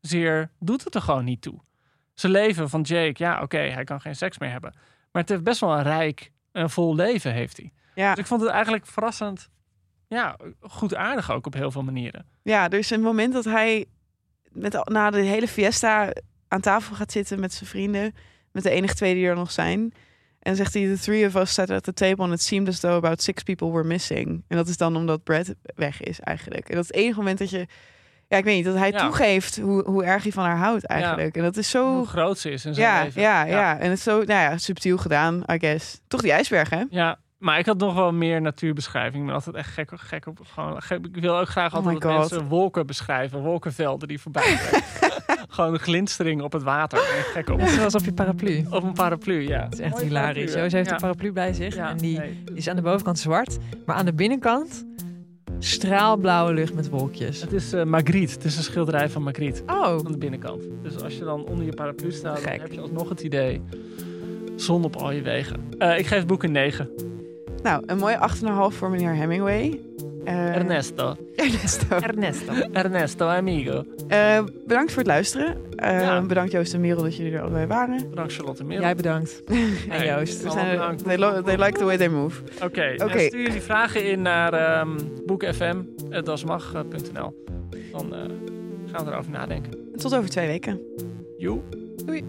zeer... doet het er gewoon niet toe. Zijn leven van Jake, ja, oké, hij kan geen seks meer hebben. Maar het heeft best wel een rijk en vol leven, heeft hij. Ja, Dus ik vond het eigenlijk verrassend... Ja, goed aardig ook op heel veel manieren. ja, er is een moment dat hij met, na de hele fiesta aan tafel gaat zitten met zijn vrienden. Met de enige twee die er nog zijn. En zegt hij, the three of us sat at the table and it seemed as though about six people were missing. En dat is dan omdat Brad weg is eigenlijk. En dat is het enige moment dat je... Ja, ik weet niet, dat hij Ja. toegeeft hoe, hoe erg hij van haar houdt eigenlijk. En dat is zo... Hoe groot ze is in zijn Ja, leven. ja, ja, En het is zo, nou ja, subtiel gedaan, I guess. Toch die ijsberg, hè? Ja, maar ik had nog wel meer natuurbeschrijving. Ik ben altijd echt gek, gek op. Gewoon, gek- ik wil ook graag Oh altijd mensen wolken beschrijven. Wolkenvelden die voorbij zijn. gewoon een glinstering op het water. Gek op. Zoals op je paraplu. Op een paraplu, ja. Dat is echt Mooie hilarisch. Joost heeft Ja. een paraplu bij zich. Ja, en die nee. is aan de bovenkant zwart. Maar aan de binnenkant straalblauwe lucht met wolkjes. Het is eh, Magritte. Het is een schilderij van Magritte. Oh, Aan de binnenkant. Dus als je dan onder je paraplu staat, dan heb je alsnog het idee. Zon op al je wegen. Eh, ik geef het boek een 9. Nou, een mooie 8,5 voor meneer Hemingway. Eh, Ernesto. Ernesto. Ernesto. Ernesto, amigo. Eh, bedankt voor het luisteren. Eh, Ja. Bedankt Joost en Merel dat jullie er allebei waren. Bedankt Charlotte Merel. Jij bedankt. En Joost. We zijn, bedankt. they, lo- they like the way they move. Oké, Oké. en stuur jullie vragen in naar ehm boekfm.dasmag.nl. Dan eh, gaan we erover nadenken. Tot over twee weken. Joe. Doei.